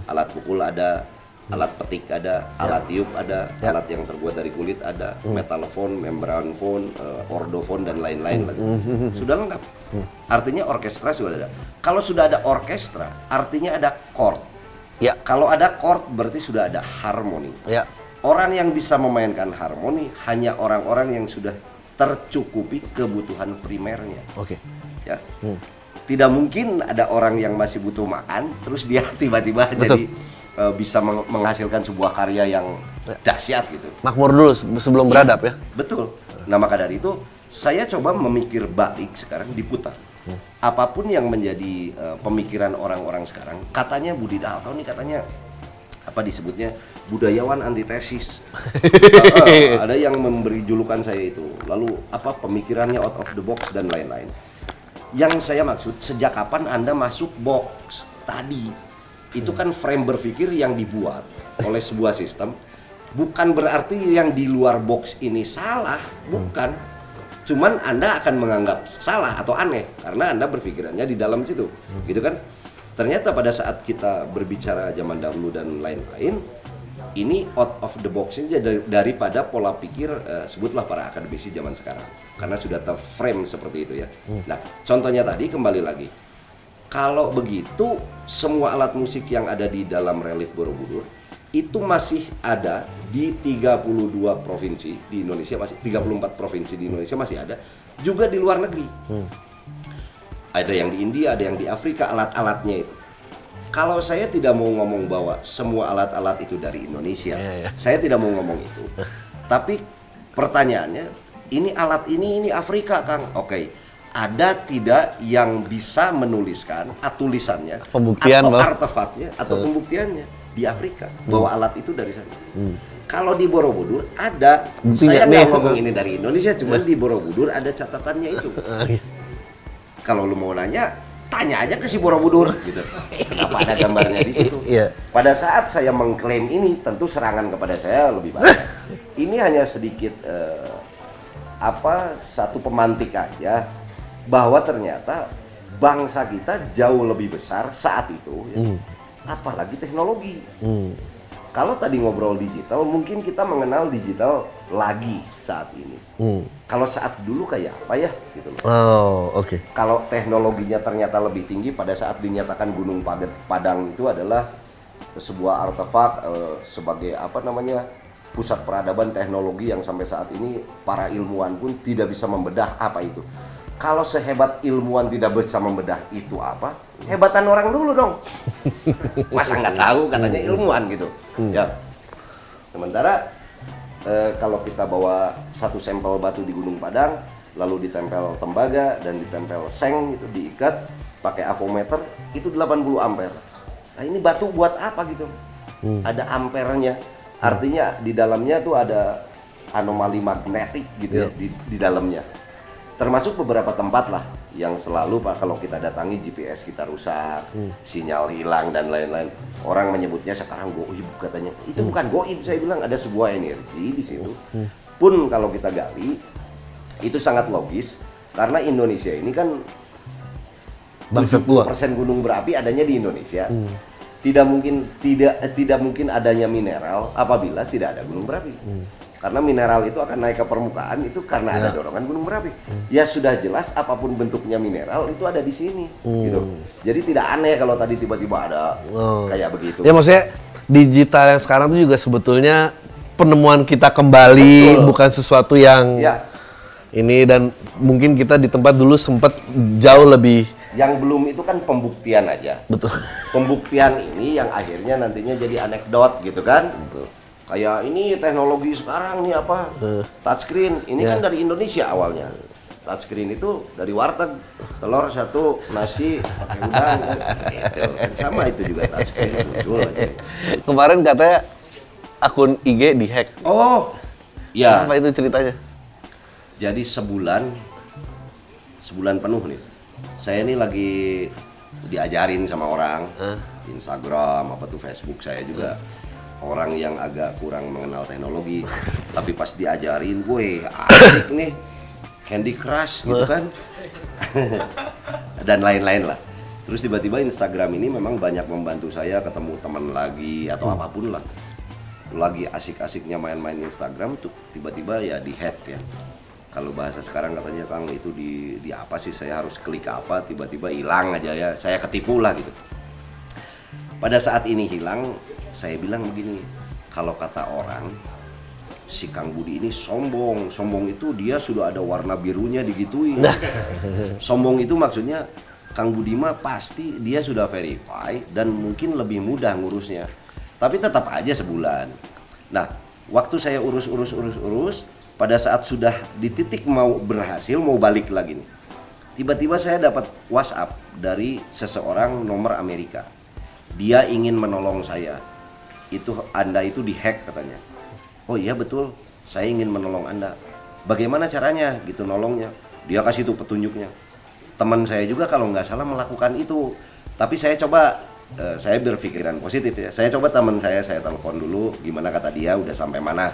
Alat pukul ada alat petik ada alat tiup ada alat yang terbuat dari kulit ada metalphone membran phone eh, ordophone dan lain-lain. Lagi sudah lengkap. Artinya orkestra sudah ada. Kalau sudah ada orkestra artinya ada chord Ya. kalau ada chord berarti sudah ada harmoni Ya. Orang yang bisa memainkan harmoni hanya orang-orang yang sudah tercukupi kebutuhan primernya. Oke. Ya. Tidak mungkin ada orang yang masih butuh makan terus dia tiba-tiba jadi eh, bisa meng- menghasilkan sebuah karya yang dahsyat gitu. Makmur dulu se- sebelum beradab ya. Betul. Nah maka dari itu saya coba memikir balik sekarang diputar. Apa pun yang menjadi eh, pemikiran orang-orang sekarang, katanya Budi Dalto nih katanya apa disebutnya budayawan antitesis. Eh, eh, ada yang memberi julukan saya itu. Lalu apa pemikirannya out of the box dan lain-lain. Yang saya maksud sejak kapan Anda masuk box tadi? Itu kan frame berpikir yang dibuat oleh sebuah sistem. Bukan berarti yang di luar box ini salah, bukan. Cuman Anda akan menganggap salah atau aneh karena Anda berpikirannya di dalam situ. Gitu kan? Ternyata pada saat kita berbicara zaman dahulu dan lain-lain, ini out of the box ini dari- daripada pola pikir eh, sebutlah para akademisi zaman sekarang karena sudah terframe seperti itu ya. Nah, contohnya tadi kembali lagi. Kalau begitu semua alat musik yang ada di dalam relief Borobudur itu masih ada di 32 provinsi di Indonesia masih 34 provinsi di Indonesia masih ada juga di luar negeri. Ada yang di India, ada yang di Afrika alat-alatnya itu. Kalau saya tidak mau ngomong bahwa semua alat-alat itu dari Indonesia, Iya, iya. saya tidak mau ngomong itu. Tapi pertanyaannya, ini alat ini ini Afrika, Kang. Oke. Ada tidak yang bisa menuliskan ah, tulisannya Pembuktian, atau Bang. artefaknya atau pembuktiannya di Afrika bahwa alat itu dari sana. Kalau di Borobudur ada, Buktinya saya nggak ngomong ini dari Indonesia, cuman di Borobudur ada catatannya itu. Kalau lu mau nanya, tanya aja ke si Borobudur gitu. Kenapa ada gambarnya di situ? Iya. Pada saat saya mengklaim ini, tentu serangan kepada saya lebih banyak. ini hanya sedikit eh, apa satu pemantik aja bahwa ternyata bangsa kita jauh lebih besar saat itu, ya. Apalagi teknologi. Kalau tadi ngobrol digital, mungkin kita mengenal digital lagi saat ini. Hmm. Kalau saat dulu kayak apa ya, gitu loh Oh, oke. kalau teknologinya ternyata lebih tinggi pada saat dinyatakan Gunung Pad- Padang itu adalah sebuah artefak eh, sebagai apa namanya pusat peradaban teknologi yang sampai saat ini para ilmuwan pun tidak bisa membedah apa itu. Kalau sehebat ilmuwan tidak bisa membedah itu apa, hebatan orang dulu dong. Masa nggak tahu katanya ilmuwan gitu. Ya. Sementara eh, kalau kita bawa satu sampel batu di Gunung Padang, lalu ditempel tembaga dan ditempel seng itu diikat pakai avometer itu 80 ampere. Nah ini batu buat apa gitu? Ada ampernya. Artinya di dalamnya tuh ada anomali magnetik gitu ya di, di dalamnya. Termasuk beberapa tempat lah yang selalu pak kalau kita datangi GPS kita rusak, sinyal hilang dan lain-lain. Orang menyebutnya sekarang goib katanya. Itu bukan goib saya bilang ada sebuah energi di situ. Pun kalau kita gali itu sangat logis karena Indonesia ini kan Bangsa tua. persen gunung berapi adanya di Indonesia. tidak mungkin tidak tidak mungkin adanya mineral apabila tidak ada gunung berapi. Karena mineral itu akan naik ke permukaan itu karena ada dorongan gunung berapi. Ya sudah jelas apa pun bentuknya mineral itu ada di sini gitu. Jadi tidak aneh kalau tadi tiba-tiba ada Oh. kayak begitu. Ya maksudnya digital yang sekarang tuh juga sebetulnya penemuan kita kembali Betul. bukan sesuatu yang Ya, ini dan mungkin kita di tempat dulu sempat jauh lebih yang belum itu kan pembuktian aja. betul. Pembuktian ini yang akhirnya nantinya jadi anekdot gitu kan. Kayak ini teknologi sekarang nih apa? Touchscreen. Ini kan dari Indonesia awalnya. Touchscreen itu dari warteg, telur satu, nasi, pakai udang. Gitu. Kan Sama itu juga touchscreen. Muncul. Kemarin katanya akun IG dihack. Oh, ya. Apa itu ceritanya? Jadi sebulan, sebulan penuh nih. Saya ini lagi diajarin sama orang, Instagram apa tuh Facebook saya juga orang yang agak kurang mengenal teknologi. Tapi pas diajarin, gue asik nih, Candy Crush gitu kan, dan lain-lain lah. Terus tiba-tiba Instagram ini memang banyak membantu saya ketemu teman lagi atau apa pun lah. Lagi asik-asiknya main-main Instagram tuh tiba-tiba ya di hack ya. Kalau bahasa sekarang katanya Kang itu di di apa sih? Saya harus klik apa? Tiba-tiba hilang aja ya. Saya ketipu lah gitu. Pada saat ini hilang saya bilang begini kalau kata orang si Kang Budi ini sombong. Sombong itu dia sudah ada warna birunya digituin. Sombong itu maksudnya Kang Budi mah pasti dia sudah verify dan mungkin lebih mudah ngurusnya. Tapi tetap aja sebulan. Nah waktu saya urus urus urus urus pada saat sudah di titik mau berhasil mau balik lagi nih tiba-tiba saya dapat WhatsApp dari seseorang nomor Amerika. Dia ingin menolong saya itu anda itu dihack katanya. Oh iya betul. Saya ingin menolong anda. Bagaimana caranya? Gitu nolongnya. Dia kasih tuh petunjuknya. Teman saya juga kalau nggak salah melakukan itu. Tapi saya coba eh, saya berpikiran positif ya. Saya coba teman saya saya telepon dulu. Gimana kata dia udah sampai mana?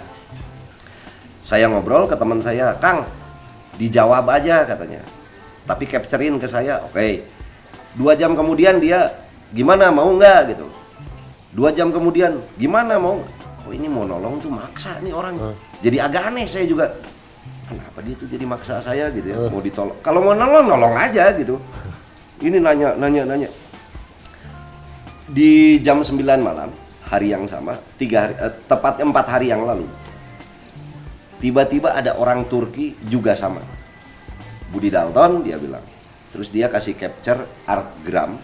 Saya ngobrol ke teman saya Kang dijawab aja katanya. Tapi capturein ke saya oke. Dua jam kemudian dia gimana mau nggak? Gitu dua jam kemudian gimana mau oh ini mau nolong tuh maksa nih orang. Jadi agak aneh saya juga. Kenapa dia tuh jadi maksa saya? Gitu ya mau ditolong. Kalau mau nolong nolong aja gitu. Ini nanya nanya nanya. Di jam 9 malam hari yang sama tiga hari, eh, tepatnya empat hari yang lalu tiba-tiba ada orang Turki juga sama. Budi Dalton dia bilang. Terus dia kasih capture artgram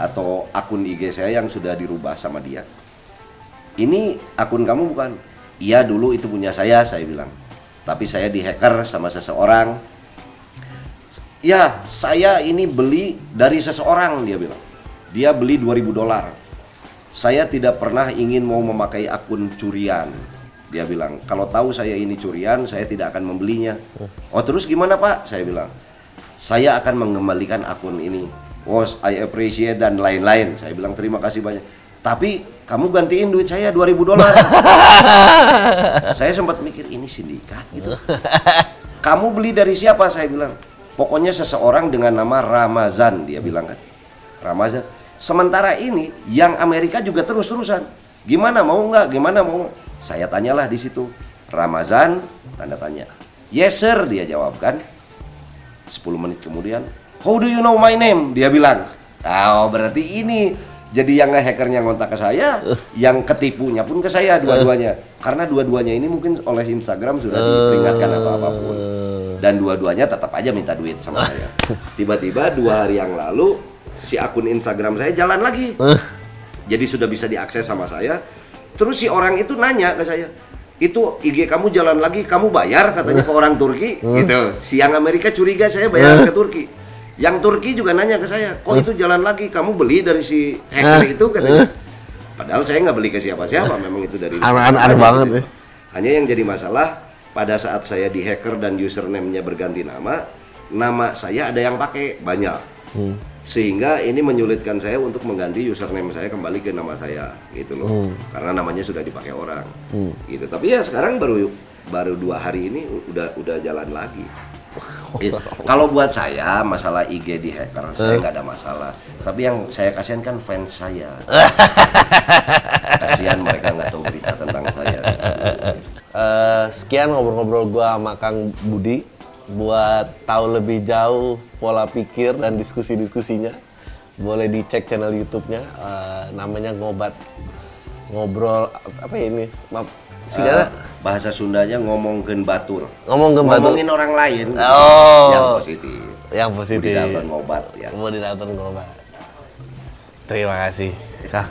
atau akun IG saya yang sudah dirubah sama dia. Ini akun kamu bukan? Iya dulu itu punya saya saya bilang. Tapi saya dihacker sama seseorang. Ya saya ini beli dari seseorang dia bilang. Dia beli 2000 dolar. Saya tidak pernah ingin mau memakai akun curian dia bilang. Kalau tahu saya ini curian saya tidak akan membelinya. Oh terus gimana pak? Saya bilang. Saya akan mengembalikan akun ini oh I appreciate dan lain-lain. Saya bilang terima kasih banyak. Tapi kamu gantiin duit saya 2000 dolar. Saya sempat mikir ini sindikat gitu. Kamu beli dari siapa? Saya bilang. Pokoknya seseorang dengan nama Ramazan dia bilang kan. Ramazan. Sementara ini yang Amerika juga terus-terusan. Gimana mau nggak? Gimana mau? Saya tanyalah di situ. Ramazan? Tanda tanya. Yes sir dia jawabkan. 10 menit kemudian how do you know my name? Dia bilang oh berarti ini jadi yang hackernya ngontak ke saya yang ketipunya pun ke saya dua-duanya. Karena dua-duanya ini mungkin oleh Instagram sudah diperingatkan atau apa pun. Dan dua-duanya tetap aja minta duit sama saya. Tiba-tiba dua hari yang lalu si akun Instagram saya jalan lagi. Jadi sudah bisa diakses sama saya. Terus si orang itu nanya ke saya itu IG kamu jalan lagi kamu bayar? Katanya ke orang Turki gitu. Siang Amerika curiga saya bayar ke Turki yang Turki juga nanya ke saya kok itu jalan lagi? Kamu beli dari si hacker itu? katanya. Padahal saya nggak beli ke siapa-siapa memang itu dari Aneh-aneh aja banget gitu. ya. hanya yang jadi masalah pada saat saya di hacker dan username-nya berganti nama nama saya ada yang pakai banyak. Sehingga ini menyulitkan saya untuk mengganti username saya kembali ke nama saya gitu loh. Karena namanya sudah dipakai orang gitu. Tapi ya sekarang baru baru dua hari ini udah udah jalan lagi. Kalau buat saya masalah IG di hacker saya nggak ada masalah. Tapi yang saya kasihan kan fans saya. kasihan mereka nggak tahu berita tentang saya. Eh, sekian ngobrol-ngobrol gua sama Kang Budi buat tahu lebih jauh pola pikir dan diskusi-diskusinya boleh dicek channel YouTube-nya eh, namanya ngobat ngobrol apa ya ini maaf singkatnya bahasa Sundanya ngomongin batur. ngomong ke Batu Ngomongin orang lain. Oh. Yang positif. yang positif Dalton ngobat ya. mau ngobat terima kasih Kak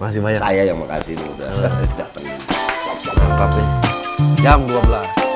masih banyak Saya yang makasih ini udah datang. mantap nih jam 12